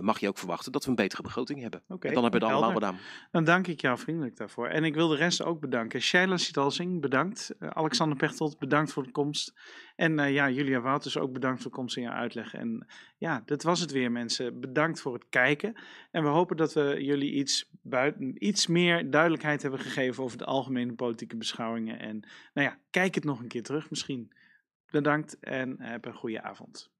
mag je ook verwachten dat we een betere begroting hebben. En dan hebben we er allemaal helder. wat aan. Dan dank ik jou vriendelijk daarvoor. En ik wil de rest ook bedanken. Shaila Sitalsing, bedankt. Eh, Alexander Pechtold, bedankt voor de komst. En eh, ja, Julia Wouters ook bedankt voor komst en je uitleg. En ja, dat was het weer mensen. Bedankt voor het kijken. En we hopen dat we jullie iets, buiten, iets meer duidelijkheid hebben gegeven over de algemene politieke beschouwingen. En nou ja, kijk het nog een keer terug misschien. Bedankt en heb een goede avond.